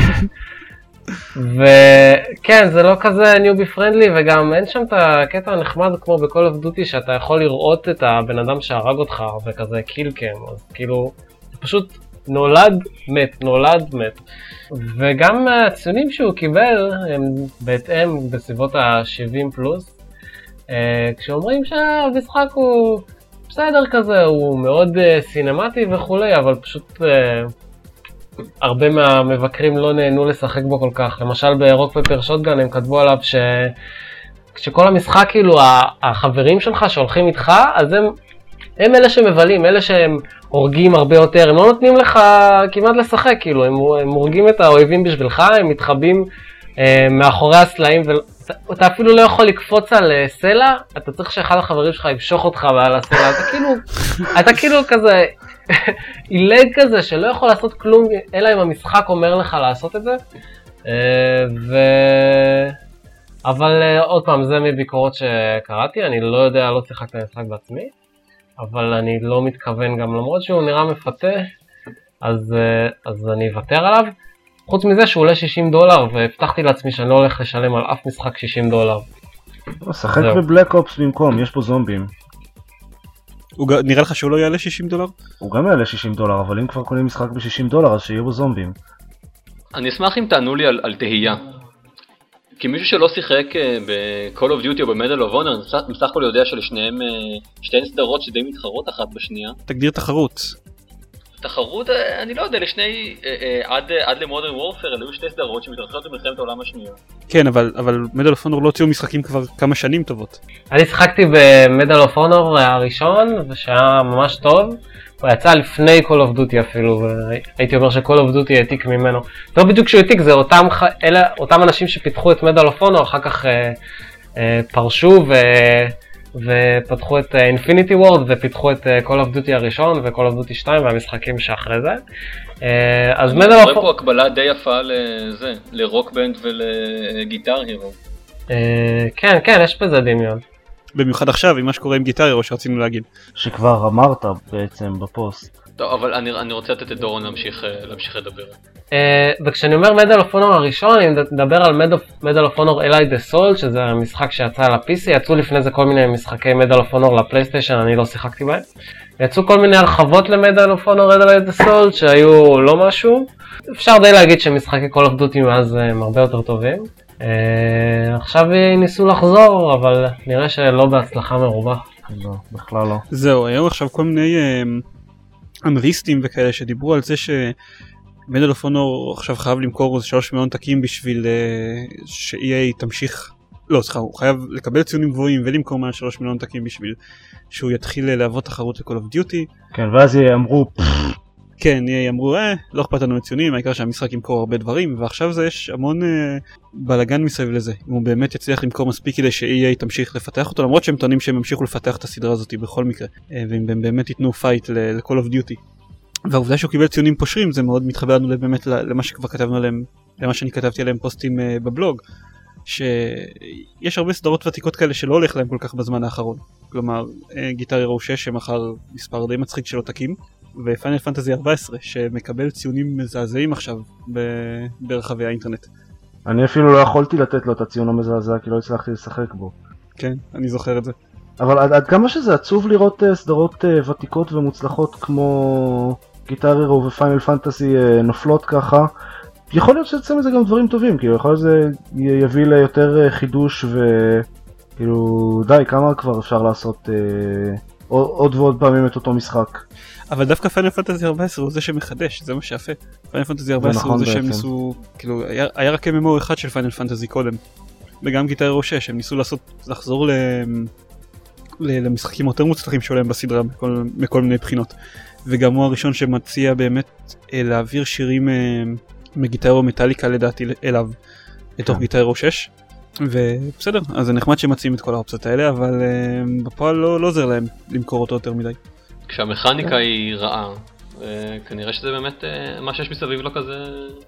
וכן, זה לא כזה newbie friendly, וגם אין שם את הקטע הנחמד כמו ב Call of Duty, שאתה יכול לראות את הבן אדם שהרג אותך, וכזה killcam, אז כאילו, זה פשוט נולד מת, נולד מת. וגם הציונים שהוא קיבל הם בהתאם בסביבות ה-70 פלוס, אה, כשאומרים שהמשחק הוא בסדר כזה, הוא מאוד אה, סינמטי וכולי, אבל פשוט... אה, הרבה מהמבקרים לא נהנו לשחק בו כל כך. למשל ברוק פפר שוטגן הם כתבו עליו ש... כשכל המשחק כאילו החברים שלך שהולכים איתך, אז הם, הם אלה שמבלים, אלה שהם הורגים הרבה יותר, הם לא נותנים לך כמעט לשחק, כאילו, הם, הם הורגים את האויבים בשבילך, הם מתחבאים אה, מאחורי הסלעים, ואתה אפילו לא יכול לקפוץ על אה, סלע, אתה צריך שאחד החברים שלך ימשוך אותך על הסלע, אתה כאילו, אתה כאילו כזה, עילג כזה שלא יכול לעשות כלום אלא אם המשחק אומר לך לעשות את זה. ו... אבל אה, עוד פעם, זה מביקורות שקראתי, אני לא יודע, לא שיחקתי במשחק בעצמי, אבל אני לא מתכוון גם, למרות שהוא נראה מפתה, אז, אה, אז אני אוותר עליו. חוץ מזה שהוא עולה 60 דולר, והבטחתי לעצמי שאני לא הולך לשלם על אף משחק 60 דולר. שחק זהו. בבלק אופס במקום, יש פה זומבים. נראה לך שהוא לא יעלה 60 דולר? הוא גם יעלה 60 דולר, אבל אם כבר קונים משחק ב-60 דולר אז שיהיו בו זומבים. אני אשמח אם תענו לי על, על תהייה. כמישהו שלא שיחק אה, ב-Call of Duty או ב-Medal of Honor, אני בסך- הכל יודע שלשניהם, אה, שתיהן סדרות שדי מתחרות אחת בשנייה. תגדיר תחרות. תחרות, אה, אני לא יודע, לשני, אה, אה, עד, אה, עד ל Modern Warfare, אלה היו שתי סדרות שמתרחשות במלחמת העולם השנייה. כן, אבל, אבל Medal of Honor לא הוציאו משחקים כבר כמה שנים טובות. אני שיחקתי ב Medal of Honor הראשון, שהיה ממש טוב. הוא יצא לפני Call of Duty אפילו, והייתי אומר ש-Call of Duty העתיק ממנו. לא בדיוק שהוא העתיק, זה אותם. אלה, אותם אנשים שפיתחו את Medal of Honor, אחר כך אה, אה, פרשו ו... ופתחו את Infinity Ward ופיתחו את Call of Duty הראשון ו-Call of Duty 2 והמשחקים שאחרי זה. אה, אז Medal אני רואה of פה הקבלה די יפה לזה, ל Rock Band ול Guitar Hero. אה, כן, כן, יש בזה דמיון. במיוחד עכשיו עם מה שקורה עם Guitar Hero שרצינו להגיד. שכבר אמרת בעצם בפוסט. טוב, אבל אני, אני רוצה לתת את דורון להמשיך, אה, להמשיך לדבר. אה, וכשאני אומר Medal of Honor הראשון, אני מדבר על Medal of Honor Allied Assault, שזה המשחק שיצא על ה-PC, יצאו לפני זה כל מיני משחקי Medal of Honor לפלייסטיישן, אני לא שיחקתי בהם. יצאו כל מיני הרחבות ל Medal of Honor Allied Assault, שהיו לא משהו. אפשר די להגיד שמשחקי of Duty מאז אה, הם הרבה יותר טובים. אה, עכשיו ניסו לחזור, אבל נראה שלא בהצלחה מרובה. לא, בכלל לא. זהו, היו עכשיו כל מיני אה, אנליסטים וכאלה שדיברו על זה ש Medal of Honor עכשיו חייב למכור איזה 3 מיליון עותקים בשביל אה, ש-EA תמשיך, לא סליחה, הוא חייב לקבל ציונים גבוהים ולמכור מעל 3 מיליון עותקים בשביל שהוא יתחיל אה, להוות תחרות ל-Call of Duty. כן, ואז אמרו, כן, אמרו, אה, לא אכפת לנו מציונים, העיקר שהמשחק ימכור הרבה דברים, ועכשיו זה יש המון אה, בלאגן מסביב לזה, אם הוא באמת יצליח למכור מספיק כדי ש-EA תמשיך לפתח אותו, למרות שהם טוענים שהם ימשיכו לפתח את הסדרה הזאת בכל מקרה, אה, ואם הם באמת ייתנו fight ל-Call of Duty. והעובדה שהוא קיבל ציונים פושרים זה מאוד מתחבר לנו באמת למה שכבר כתבנו עליהם, למה שאני כתבתי עליהם פוסטים אה, בבלוג, שיש הרבה סדרות ותיקות כאלה שלא הולך להם כל כך בזמן האחרון. כלומר, אה, גיטר הירו 6 שמכר מספר די מצחיק של עותקים, ופיינל פנטזי 14 שמקבל ציונים מזעזעים עכשיו ב- ברחבי האינטרנט. אני אפילו לא יכולתי לתת לו את הציון המזעזע כי לא הצלחתי לשחק בו. כן, אני זוכר את זה. אבל עד, עד כמה שזה עצוב לראות uh, סדרות uh, ותיקות ומוצלחות כמו Guitar Hero ו Final Fantasy אה, נופלות ככה, יכול להיות שיוצא מזה גם דברים טובים, כאילו יכול להיות שזה יביא ליותר אה, חידוש וכאילו די כמה כבר אפשר לעשות אה, עוד ועוד פעמים את אותו משחק. אבל דווקא Final Fantasy 14 הוא זה שמחדש, זה מה שיפה. Final Fantasy 14 נכון הוא זה שהם. ניסו, כאילו, היה, רק MMO אחד של Final Fantasy קודם. וגם Guitar Hero 6, הם ניסו לעשות, לחזור ל... למשחקים יותר מוצלחים שלהם בסדרה מכל, מכל מיני בחינות. וגם הוא הראשון שמציע באמת אה, להעביר שירים אה, מגיטר הירו מטאליקה לדעתי אליו, לתוך כן. גיטר הירו 6. ובסדר, אז זה נחמד שמציעים את כל האופציות האלה, אבל אה, בפועל לא, לא עוזר להם למכור אותו יותר מדי. כשהמכניקה היא רעה, אה, כנראה שזה באמת אה, מה שיש מסביב לא כזה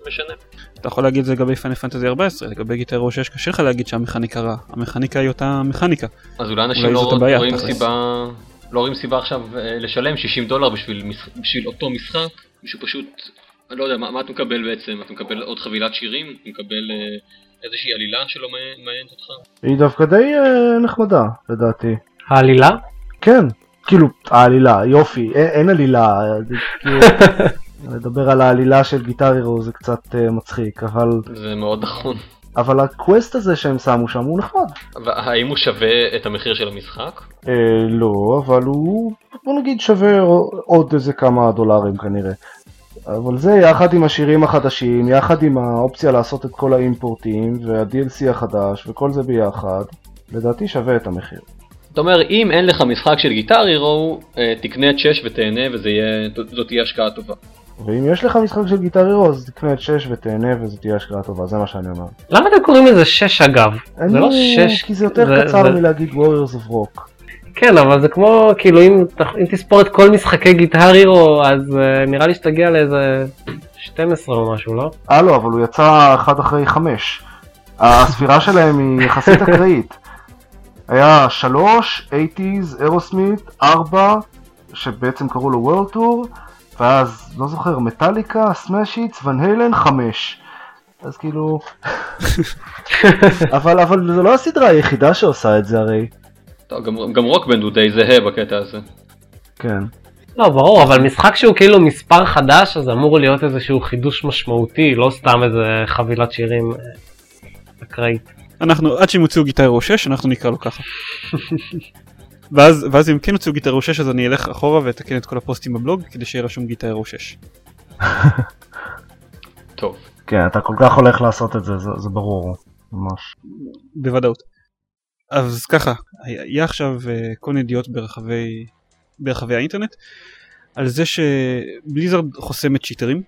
משנה. אתה יכול להגיד את זה לגבי פיינל פנטזי 14, לגבי גיטר הירו 6 קשה לך להגיד שהמכניקה רעה, המכניקה היא אותה מכניקה. אז אולי אנשים לא הבעיה, רואים. סיבה, לא רואים סיבה עכשיו אה, לשלם 60 דולר בשביל, בשביל אותו משחק, מישהו פשוט, אני לא יודע, מה, מה אתה מקבל בעצם? אתה מקבל עוד חבילת שירים? אתה מקבל איזושהי עלילה שלא מעניינת אותך? היא דווקא די נחמדה לדעתי. העלילה? כן, כאילו העלילה, יופי, אין, אין עלילה, זה כאילו, לדבר על העלילה של גיטר הירו זה קצת uh, מצחיק, אבל, זה מאוד נכון. אבל הקווסט הזה שהם שמו שם הוא נחמד. והאם הוא שווה את המחיר של המשחק? אה, לא, אבל הוא, בוא נגיד שווה עוד איזה כמה דולרים כנראה. אבל זה יחד עם השירים החדשים, יחד עם האופציה לעשות את כל האימפורטים וה-DLC החדש וכל זה ביחד, לדעתי שווה את המחיר. אתה אומר, אם אין לך משחק של גיטר הירו, אה, תקנה את 6 ותהנה וזאת תהיה השקעה טובה. ואם יש לך משחק של גיטר הירו אז תקנה את 6 ותהנה וזו תהיה השקעה טובה, זה מה שאני אומר. למה אתם קוראים לזה 6 אגב? זה לא אני- 6, כי זה יותר קצר מלהגיד Warriors of Rock. כן, אבל זה כמו, כאילו, אם, ת- אם תספור את כל משחקי גיטר הירו, אז uh, נראה לי שתגיע לאיזה 12 או משהו, לא? אה לא, אבל הוא יצא אחד אחרי חמש. הספירה שלהם היא יחסית אקראית. היה שלוש, 80's, אירוסמית, ארבע, שבעצם קראו לו World Tour, ואז, לא זוכר, Metallica, Smash Hits, Van Halen, חמש. אז כאילו... אבל, אבל זו לא הסדרה היחידה שעושה את זה הרי. טוב, גם, גם Rock Band הוא די זהה בקטע הזה. כן. לא, ברור, אבל משחק שהוא כאילו מספר חדש, אז אמור להיות איזשהו חידוש משמעותי, לא סתם איזה חבילת שירים אה, אקראית. אנחנו, עד שהם יוציאו Guitar 6, אנחנו נקרא לו ככה. ואז, ואז אם כן יוציאו Guitar 6 אז אני אלך אחורה ואתקן את כל הפוסטים בבלוג כדי שיהיה רשום Guitar 6. טוב. כן, אתה כל כך הולך לעשות את זה, זה, זה ברור, ממש. בוודאות. אז ככה, היה עכשיו אה, כל מיני ידיעות ברחבי, ברחבי האינטרנט על זה ש Blizzard חוסמת צ'יטרים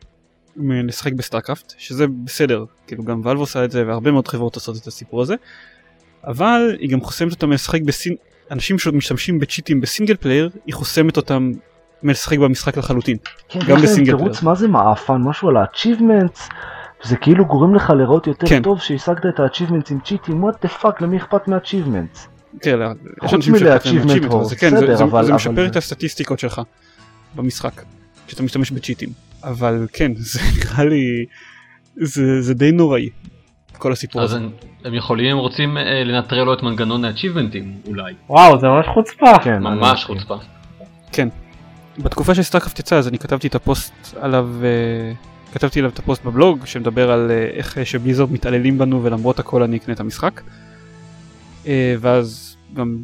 לשחק ב StarCraft, שזה בסדר, כאילו גם Valve עושה את זה והרבה מאוד חברות עושות את הסיפור הזה, אבל היא גם חוסמת אותם לשחק בסין... אנשים שמשתמשים בצ'יטים ב single player, היא חוסמת אותם מלשחק במשחק לחלוטין. כן, גם בסינגל תירוץ player. מה זה מעפן, משהו על ה-achievements, זה כאילו גורם לך לראות יותר כן. טוב שהשגת את ה-achievements עם צ'יטים, what the fuck, למי אכפת מה-achievements? כן, יש חוץ אנשים שאכפת להם מ-achievement מה-achievement, אבל זה כן, בסדר, זה- אבל- זה אבל משפר זה- את הסטטיסטיקות שלך במשחק, כשאתה משתמש בצ'יטים, אבל כן, זה נראה לי, זה זה די נוראי, כל הסיפור אז הזה. הם, הם יכולים, הם רוצים אה, לנטרל לו את מנגנון האצ'יבמנטים אולי. וואו, זה ממש חוצפה. כן, ממש מסכים. חוצפה. בתקופה ש StarCraft יצא אז אני כתבתי את הפוסט עליו, אה, כתבתי עליו את הפוסט בבלוג שמדבר על אה, איך אה, ש Blizzard מתעללים בנו ולמרות הכל אני אקנה את המשחק. אה, ואז גם,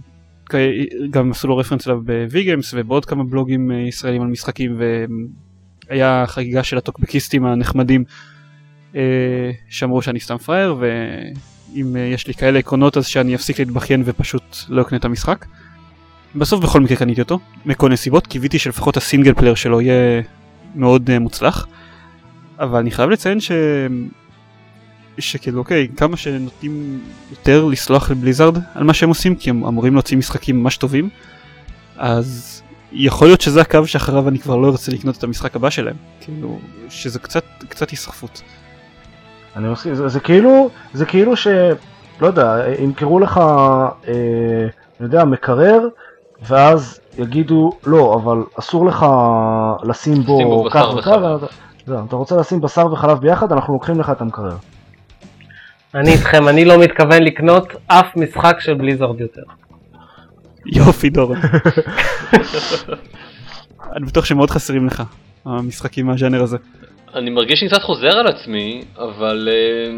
גם עשו לו רפרנס אליו ב Vgames ובעוד כמה בלוגים ישראלים על משחקים והיה חגיגה של הטוקבקיסטים הנחמדים אה, שאמרו שאני סתם פראייר ואם אה, יש לי כאלה עקרונות אז שאני אפסיק להתבכיין ופשוט לא אקנה את המשחק. בסוף בכל מקרה קניתי אותו, מכל מיני סיבות, קיוויתי שלפחות הסינגל פלייר שלו יהיה מאוד אה, מוצלח, אבל אני חייב לציין ש... שכאילו אוקיי, כמה שנותנים יותר לסלוח ל Blizzard על מה שהם עושים, כי הם אמורים להוציא משחקים ממש טובים, אז יכול להיות שזה הקו שאחריו אני כבר לא ארצה לקנות את המשחק הבא שלהם, כאילו, שזה קצת, קצת היסחפות. אני מסכים, זה, זה כאילו, זה כאילו ש... לא יודע, ימכרו לך, אה, אני יודע, מקרר, ואז יגידו, לא, אבל אסור לך לשים שים בו בו בשר כך וכך, וחלב." ואתה- זהו, אתה רוצה לשים בשר וחלב ביחד, אנחנו לוקחים לך את המקרר. אני איתכם, אני לא מתכוון לקנות אף משחק של בליזרד יותר. יופי דורון. אני בטוח שמאוד חסרים לך המשחקים מהז'אנר הזה. אני מרגיש שאני קצת חוזר על עצמי, אבל אה,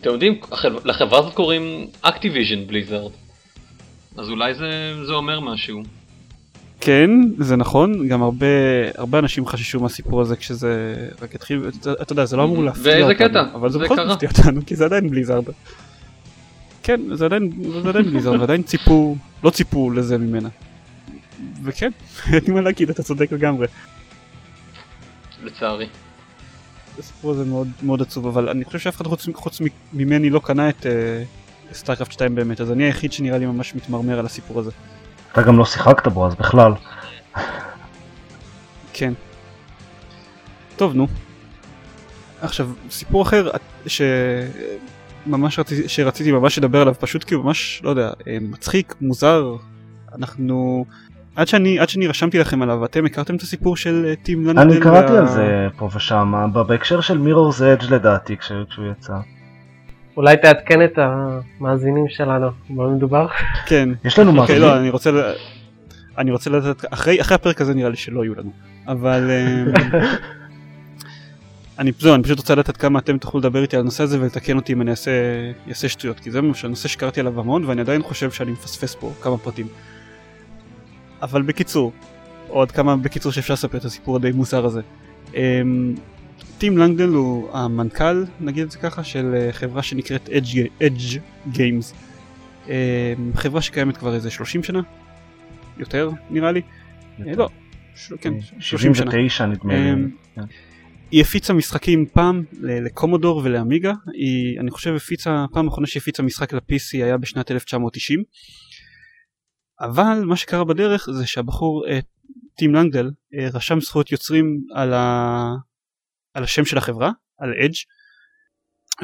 אתם יודעים, לחברה הזאת קוראים Activision בליזארד. אז אולי זה, זה אומר משהו. כן, זה נכון, גם הרבה, הרבה אנשים חששו מהסיפור הזה כשזה רק התחיל, אתה, אתה יודע, זה לא אמור להפתיע אותנו, קטע? אבל זה זה בכל זאת. מפתיע אותנו, כי זה עדיין בליזארד. כן, זה עדיין, זה עדיין בליזארד, ועדיין ציפו, לא ציפו לזה ממנה. וכן, אין לי מה להגיד, אתה צודק לגמרי. לצערי. הסיפור הזה מאוד, מאוד עצוב, אבל אני חושב שאף אחד חוץ, חוץ ממני לא קנה את סטארקרפט 2 באמת, אז אני היחיד שנראה לי ממש מתמרמר על הסיפור הזה. אתה גם לא שיחקת בו, אז בכלל. כן. טוב, נו. עכשיו, סיפור אחר שממש רציתי, שרציתי ממש לדבר עליו, פשוט כי הוא ממש, לא יודע, אה, מצחיק, מוזר. אנחנו... עד שאני, עד שאני רשמתי לכם עליו, אתם הכרתם את הסיפור של אה, טים לנדל? אני קראתי וה- על זה פה ושם, בהקשר של מירור's אדג' לדעתי, כש- כשהוא יצא. אולי תעדכן את המאזינים שלנו, במה מדובר? כן. יש לנו אוקיי, מאזינים? לא, אני רוצה... אני רוצה לדעת, אחרי, אחרי הפרק הזה נראה לי שלא יהיו לנו, אבל אמ, אני, זהו, אני פשוט רוצה לדעת כמה אתם תוכלו לדבר איתי על הנושא הזה ולתקן אותי אם אני אעשה, אעשה שטויות, כי זה ממש הנושא שקראתי עליו המון ואני עדיין חושב שאני מפספס פה כמה פרטים. אבל בקיצור, או עד כמה בקיצור שאפשר לספר את הסיפור הדי מוזר הזה. אמ, טים לנגדל הוא המנכ"ל, נגיד את זה ככה, של אה, חברה שנקראת Edge, Edge Games. אמ, חברה שקיימת כבר איזה 30 שנה, יותר נראה לי, אה, לא, ש- כן, 30 שנה. 79 נדמה לי. היא הפיצה משחקים פעם לקומודור ולאמיגה, היא אני חושב הפיצה, פעם אחרונה שהיא הפיצה משחק ל-PC היה בשנת 1990, אבל מה שקרה בדרך זה שהבחור אה, טים לנגדל אה, רשם זכויות יוצרים על, ה... על השם של החברה, על אדג'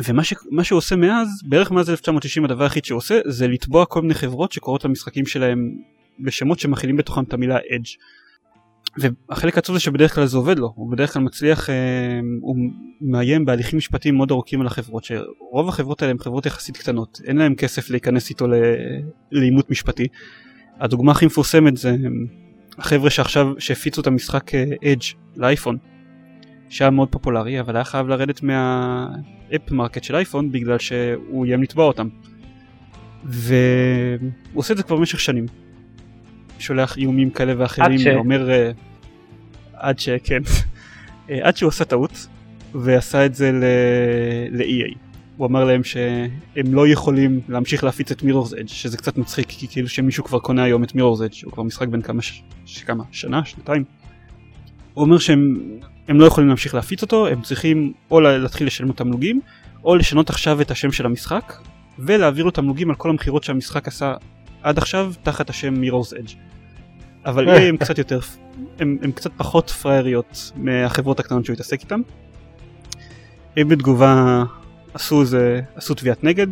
ומה ש, שהוא עושה מאז, בערך מאז 1990 הדבר היחיד שהוא עושה זה לתבוע כל מיני חברות שקוראות למשחקים שלהם בשמות שמכילים בתוכם את המילה Edge והחלק העצוב זה שבדרך כלל זה עובד לו, הוא בדרך כלל מצליח, אה, הוא מאיים בהליכים משפטיים מאוד ארוכים על החברות, שרוב החברות האלה הן חברות יחסית קטנות, אין להם כסף להיכנס איתו לעימות משפטי. הדוגמה הכי מפורסמת זה החבר'ה שעכשיו, שהפיצו את המשחק Edge אה, לאייפון, שהיה מאוד פופולרי, אבל היה חייב לרדת מה App Market של אייפון בגלל שהוא איים לתבוע אותם. והוא עושה את זה כבר במשך שנים. שולח איומים כאלה ואחרים, עד ש... אומר uh, עד שכן, uh, עד שהוא עשה טעות ועשה את זה ל-EA. הוא אמר להם שהם לא יכולים להמשיך להפיץ את מירור's אדג' שזה קצת מצחיק כי כאילו שמישהו כבר קונה היום את מירור's אדג' הוא כבר משחק בין כמה, ש... כמה שנה שנתיים. הוא אומר שהם לא יכולים להמשיך להפיץ אותו הם צריכים או להתחיל לשלם תמלוגים או לשנות עכשיו את השם של המשחק ולהעביר לו תמלוגים על כל המכירות שהמשחק עשה עד עכשיו תחת השם מירור's אדג' אבל EA הם קצת יותר, הם, הם קצת פחות פראייריות מהחברות הקטנות שהוא התעסק איתן. הם בתגובה עשו, זה, עשו תביעת נגד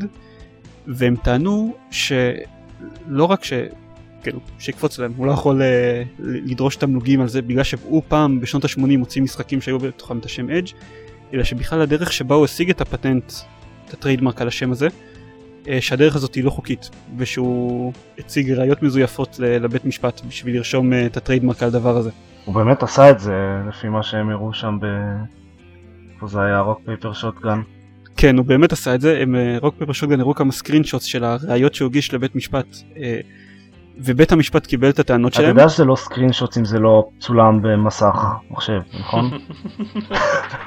והם טענו שלא רק ש... כאילו, שיקפוץ להם, הוא לא יכול uh, לדרוש תמלוגים על זה בגלל שהוא פעם בשנות ה-80 הוציא משחקים שהיו בתוכם את השם אדג' אלא שבכלל הדרך שבה הוא השיג את הפטנט, את ה trademark על השם הזה, אה, שהדרך הזאת היא לא חוקית ושהוא הציג ראיות מזויפות לבית משפט בשביל לרשום אה, את ה trademark על הדבר הזה. הוא באמת עשה את זה לפי מה שהם הראו שם ב... איפה זה היה Rock Paper Shotgun. כן הוא באמת עשה את זה הם Rock Paper Shotgun הראו כמה screenshots של הראיות שהוא הגיש לבית משפט אה, ובית המשפט קיבל את הטענות שלהם. אתה יודע שזה לא screenshots אם זה לא צולם במסך מחשב נכון?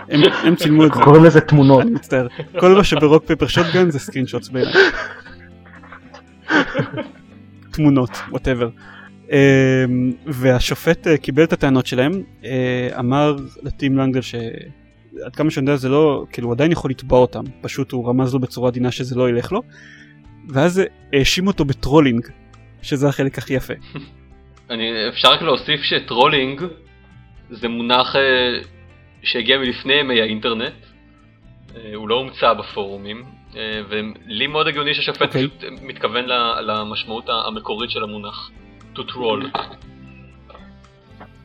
הם, הם צילמו את זה. קוראים לזה תמונות. אני מצטער. כל מה שב Rock Paper Shotgun זה screenshots בעיניי. תמונות, whatever. אמ, והשופט אה, קיבל את הטענות שלהם, אה, אמר לטים לנגדל שעד כמה שאני יודע זה לא, כאילו הוא עדיין יכול לתבוע אותם, פשוט הוא רמז לו בצורה עדינה שזה לא ילך לו, ואז האשים אותו ב trolling, שזה החלק הכי יפה. אני, אפשר רק להוסיף ש trolling זה מונח אה, שהגיע מלפני ימי האינטרנט, אה, הוא לא הומצא בפורומים, אה, ולי מאוד הגיוני שהשופט okay. אוקיי. פשוט מתכוון למשמעות המקורית של המונח, to troll.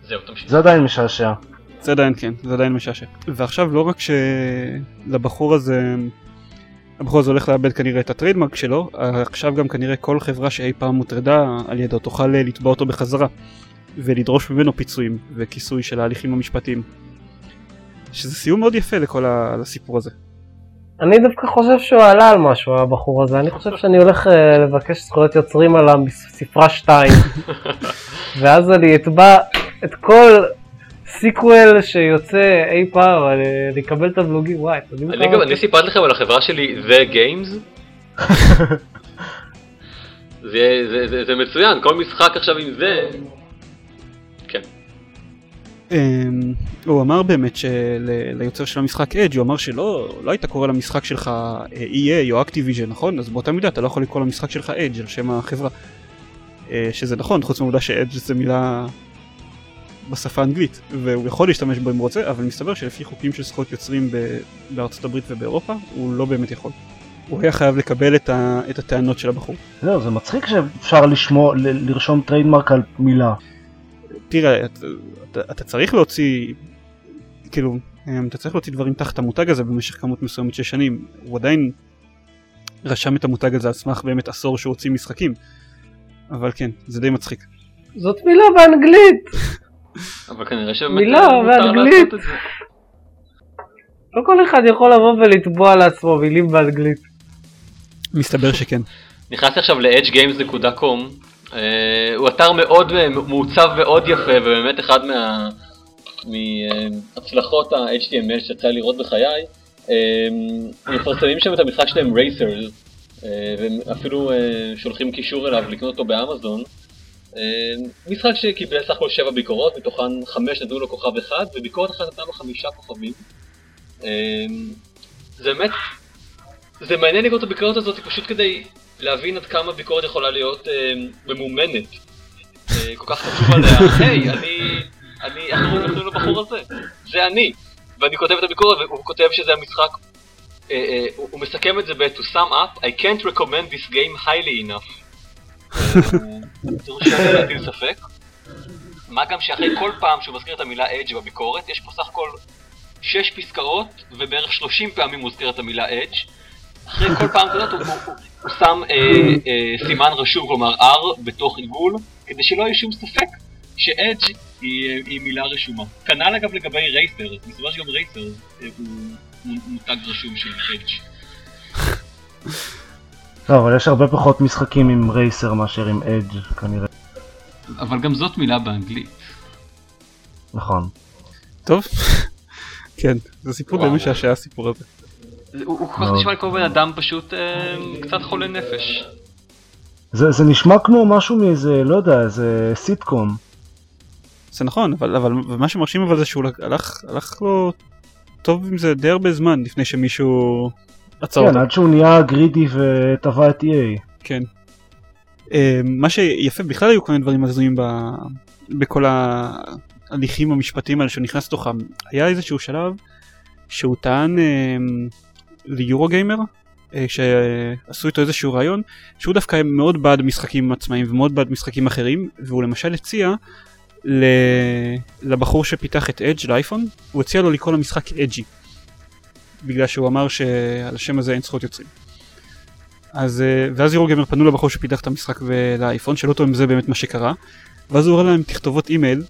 זהו, תמשיך. זה עדיין משעשע. זה עדיין כן, זה עדיין משעשע. ועכשיו לא רק שלבחור הזה הבחור הזה הולך לאבד כנראה את ה trademark שלו, עכשיו גם כנראה כל חברה שאי פעם מוטרדה על ידו תוכל לתבוע אותו בחזרה ולדרוש ממנו פיצויים וכיסוי של ההליכים המשפטיים. שזה סיום מאוד יפה לכל הסיפור הזה. אני דווקא חושב שהוא עלה על משהו הבחור הזה, אני חושב שאני הולך אה, לבקש זכויות יוצרים על הספרה 2 ואז אני אתבע את כל sequel שיוצא אי פעם, אני אקבל תמלוגים, וואי, אתם יודעים כמה... אני סיפרתי לכם על החברה שלי, The Games. זה מצוין, כל משחק עכשיו עם זה. כן. אמ, הוא אמר באמת שליוצר של המשחק אדג' הוא אמר שלא לא היית קורא למשחק שלך אה, EA או Activision נכון? אז באותה מידה אתה לא יכול לקרוא למשחק שלך אדג' על שם החברה. אה, שזה נכון חוץ מהעובדה שאדג' זה מילה בשפה האנגלית והוא יכול להשתמש בו אם הוא רוצה אבל מסתבר שלפי חוקים של זכויות יוצרים בארצות הברית ובאירופה הוא לא באמת יכול. הוא היה חייב לקבל את, ה, את הטענות של הבחור. זהו זה מצחיק שאפשר לשמו, ל, לרשום trademark על מילה. תראה אתה, אתה, אתה צריך להוציא כאילו אמ, אתה צריך להוציא דברים תחת המותג הזה במשך כמות מסוימת של שנים הוא עדיין רשם את המותג הזה על סמך באמת עשור שהוא הוציא משחקים אבל כן זה די מצחיק. זאת מילה באנגלית. אבל כנראה שבאמת מילה באנגלית. לא כל אחד יכול לבוא ולתבוע לעצמו מילים באנגלית. מסתבר שכן. נכנסתי עכשיו ל-edgegames.com אה, הוא אתר מאוד אה, מעוצב מאוד יפה ובאמת אחד מהצלחות ה-HTML שיצא לראות בחיי. הם מפרסמים שם את המשחק שלהם רייסרס והם אפילו אה, שולחים קישור אליו לקנות אותו באמזון. אה, משחק שקיבל סך הכל 7 ביקורות, מתוכן 5 נתנו לו כוכב אחד, וביקורת אחת נתנה לו 5 כוכבים. אה, זה באמת, זה מעניין לקרוא את הביקורת הזאת פשוט כדי להבין עד כמה ביקורת יכולה להיות אה, ממומנת. כל כך חשוב עליה, היי, אני, אני, איך קוראים לבחור הזה? זה אני. ואני כותב את הביקורת והוא כותב שזה המשחק, הוא, מסכם את זה ב- to sum up, I can't recommend this game highly enough. שאני להטיל ספק. מה גם שאחרי כל פעם שהוא מזכיר את המילה אדג' בביקורת, יש פה סך הכל 6 פסקאות, ובערך 30 פעמים את המילה אדג'. אחרי כל פעם כזאת הוא, הוא, הוא, שם אה, אה, סימן רשום, כלומר R, בתוך עיגול, כדי שלא יהיה שום ספק שאדג' היא, אה, היא מילה רשומה. כנ"ל אגב לגבי רייסר, מסתבר שגם רייסר אה, הוא מותג רשום של אדג'. לא, אבל יש הרבה פחות משחקים עם רייסר מאשר עם אדג' כנראה. אבל גם זאת מילה באנגלית. נכון. טוב. כן, זה סיפור די וואו. משעשע הסיפור הזה. הוא, כל כך. נשמע כמו בן אדם פשוט אה, קצת חולה נפש. זה, נשמע כמו משהו מאיזה, לא יודע, איזה סיטקום. זה נכון, אבל, אבל ומה שמרשים אבל זה שהוא הלך, הלך לו טוב עם זה די הרבה זמן לפני שמישהו עצר כן, אותו. עד שהוא נהיה גרידי וטבע את EA. כן. אה, מה שיפה בכלל היו כל מיני דברים הזויים ב... בכל ההליכים המשפטיים האלה שהוא נכנס לתוכם. היה איזשהו שלב שהוא טען אה, ליורו גיימר אה, שעשו איתו איזשהו רעיון שהוא דווקא מאוד בעד משחקים עצמאיים ומאוד בעד משחקים אחרים והוא למשל הציע. לבחור שפיתח את אדג' לאייפון הוא הציע לו לקרוא למשחק אג'י בגלל שהוא אמר שעל השם הזה אין זכויות יוצרים. אז אה, ואז Eurogamer פנו לבחור שפיתח את המשחק ב- לאייפון שאלו אותו אם זה באמת מה שקרה ואז הוא הראה להם תכתובות אימייל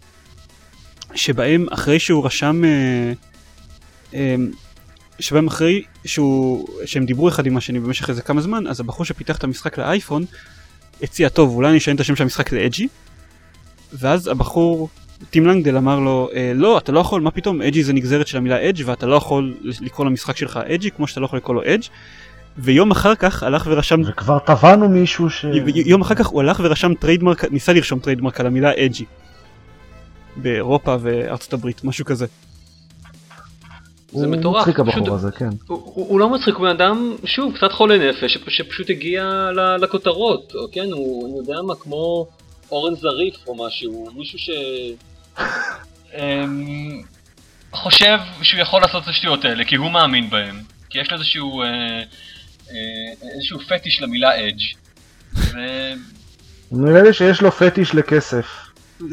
שבהם אחרי שהוא רשם אה, אה, שבהם אחרי שהוא שהם דיברו אחד עם השני במשך איזה כמה זמן אז הבחור שפיתח את המשחק לאייפון הציע טוב אולי אני אשנה את השם של המשחק ל Edgy ואז הבחור טים לנגדל אמר לו אה, לא אתה לא יכול מה פתאום Edgy זה נגזרת של המילה Edge ואתה לא יכול לקרוא למשחק שלך Edgy כמו שאתה לא יכול לקרוא לו Edge ויום אחר כך הלך ורשם וכבר טבענו מישהו ש... יום אחר כך הוא הלך ורשם trademark, ניסה לרשום trademark על המילה Edgy. באירופה וארצות הברית, משהו כזה. הוא זה מטורף, מצחיק הבחור פשוט- הזה, כן. הוא, הוא, הוא לא מצחיק, הוא בן אדם, שוב, קצת חולה נפש, שפ- שפשוט הגיע ל- לכותרות, או כן, הוא, אני יודע מה, כמו אורן זריף או משהו, מישהו ש... אמ, חושב שהוא יכול לעשות את השטויות האלה, כי הוא מאמין בהם, כי יש לו איזשהו, אה, אה, איזשהו פטיש למילה אדג', ו... נראה לי שיש לו פטיש לכסף.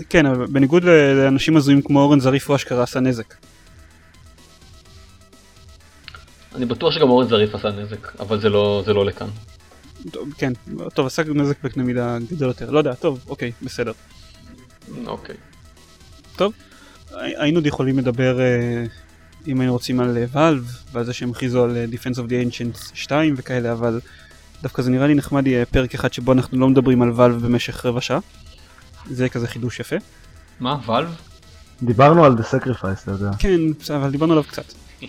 כן, אבל בניגוד לאנשים הזויים כמו אורן זריף הוא אשכרה עשה נזק. אני בטוח שגם אורן זריף עשה נזק, אבל זה לא, זה לא לכאן. טוב, כן, טוב, עשה נזק בקנה מידה גדול יותר. לא יודע, טוב, אוקיי, בסדר. אוקיי. הי- היינו עוד יכולים לדבר, אה, אם היינו רוצים, על ואלב, ועל זה שהם הכריזו על אה, Defense of the Ancients 2 וכאלה, אבל דווקא זה נראה לי נחמד יהיה פרק אחד שבו אנחנו לא מדברים על ואלב במשך רבע שעה. זה כזה חידוש יפה. מה, ואלב? דיברנו על The Sacrifice, אתה יודע. כן, אבל דיברנו עליו קצת.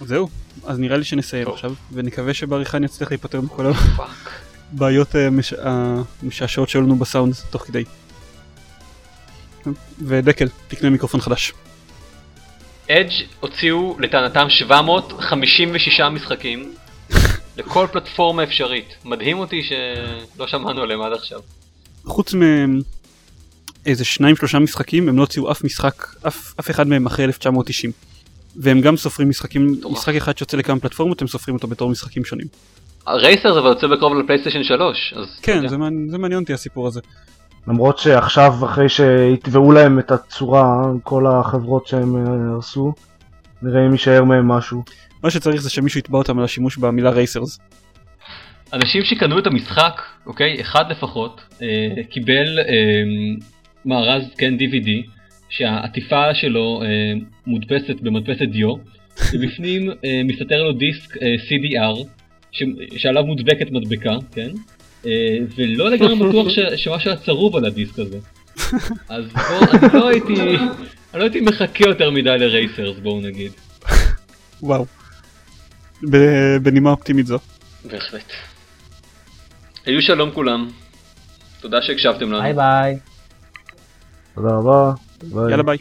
זהו, אז נראה לי שנסיים טוב. עכשיו, ונקווה שבעריכה נצליח להיפטר מכל. הבעיות אה, מש- המשעשעות שהיו לנו בסאונד תוך כדי. ודקל, תקנה מיקרופון חדש. אדג' הוציאו לטענתם 756 משחקים לכל פלטפורמה אפשרית. מדהים אותי שלא שמענו עליהם עד עכשיו. חוץ מאיזה שניים שלושה משחקים, הם לא הוציאו אף משחק, אף, אף אחד מהם אחרי 1990. והם גם סופרים משחקים, מטורף. משחק אחד שיוצא לכמה פלטפורמות, הם סופרים אותו בתור משחקים שונים. רייסר זה יוצא בקרוב לפלייסטיישן 3, אז כן. זה, מעניין- זה מעניין אותי הסיפור הזה. למרות שעכשיו, אחרי שיתבעו להם את הצורה, כל החברות שהם אה, הרסו, נראה אם יישאר מהם משהו. מה שצריך זה שמישהו יתבע אותם על השימוש במילה רייסרס. אנשים שקנו את המשחק, אוקיי, אחד לפחות, אה, קיבל אה, מארז, כן, DVD, שהעטיפה שלו אה, מודפסת במדפסת דיו, ובפנים אה, מסתתר לו דיסק אה, CDR, ש, שעליו מודבקת מדבקה, כן? אה, ולא לגמרי בטוח ש, שמשהו היה צרוב על הדיסק הזה. אז בוא, אני לא הייתי, אני לא הייתי מחכה יותר מדי לרייסרס, בואו נגיד. וואו. בנימה אופטימית זו. בהחלט. היו שלום כולם. תודה שהקשבתם לנו. ביי ביי. תודה רבה. ביי. יאללה ביי.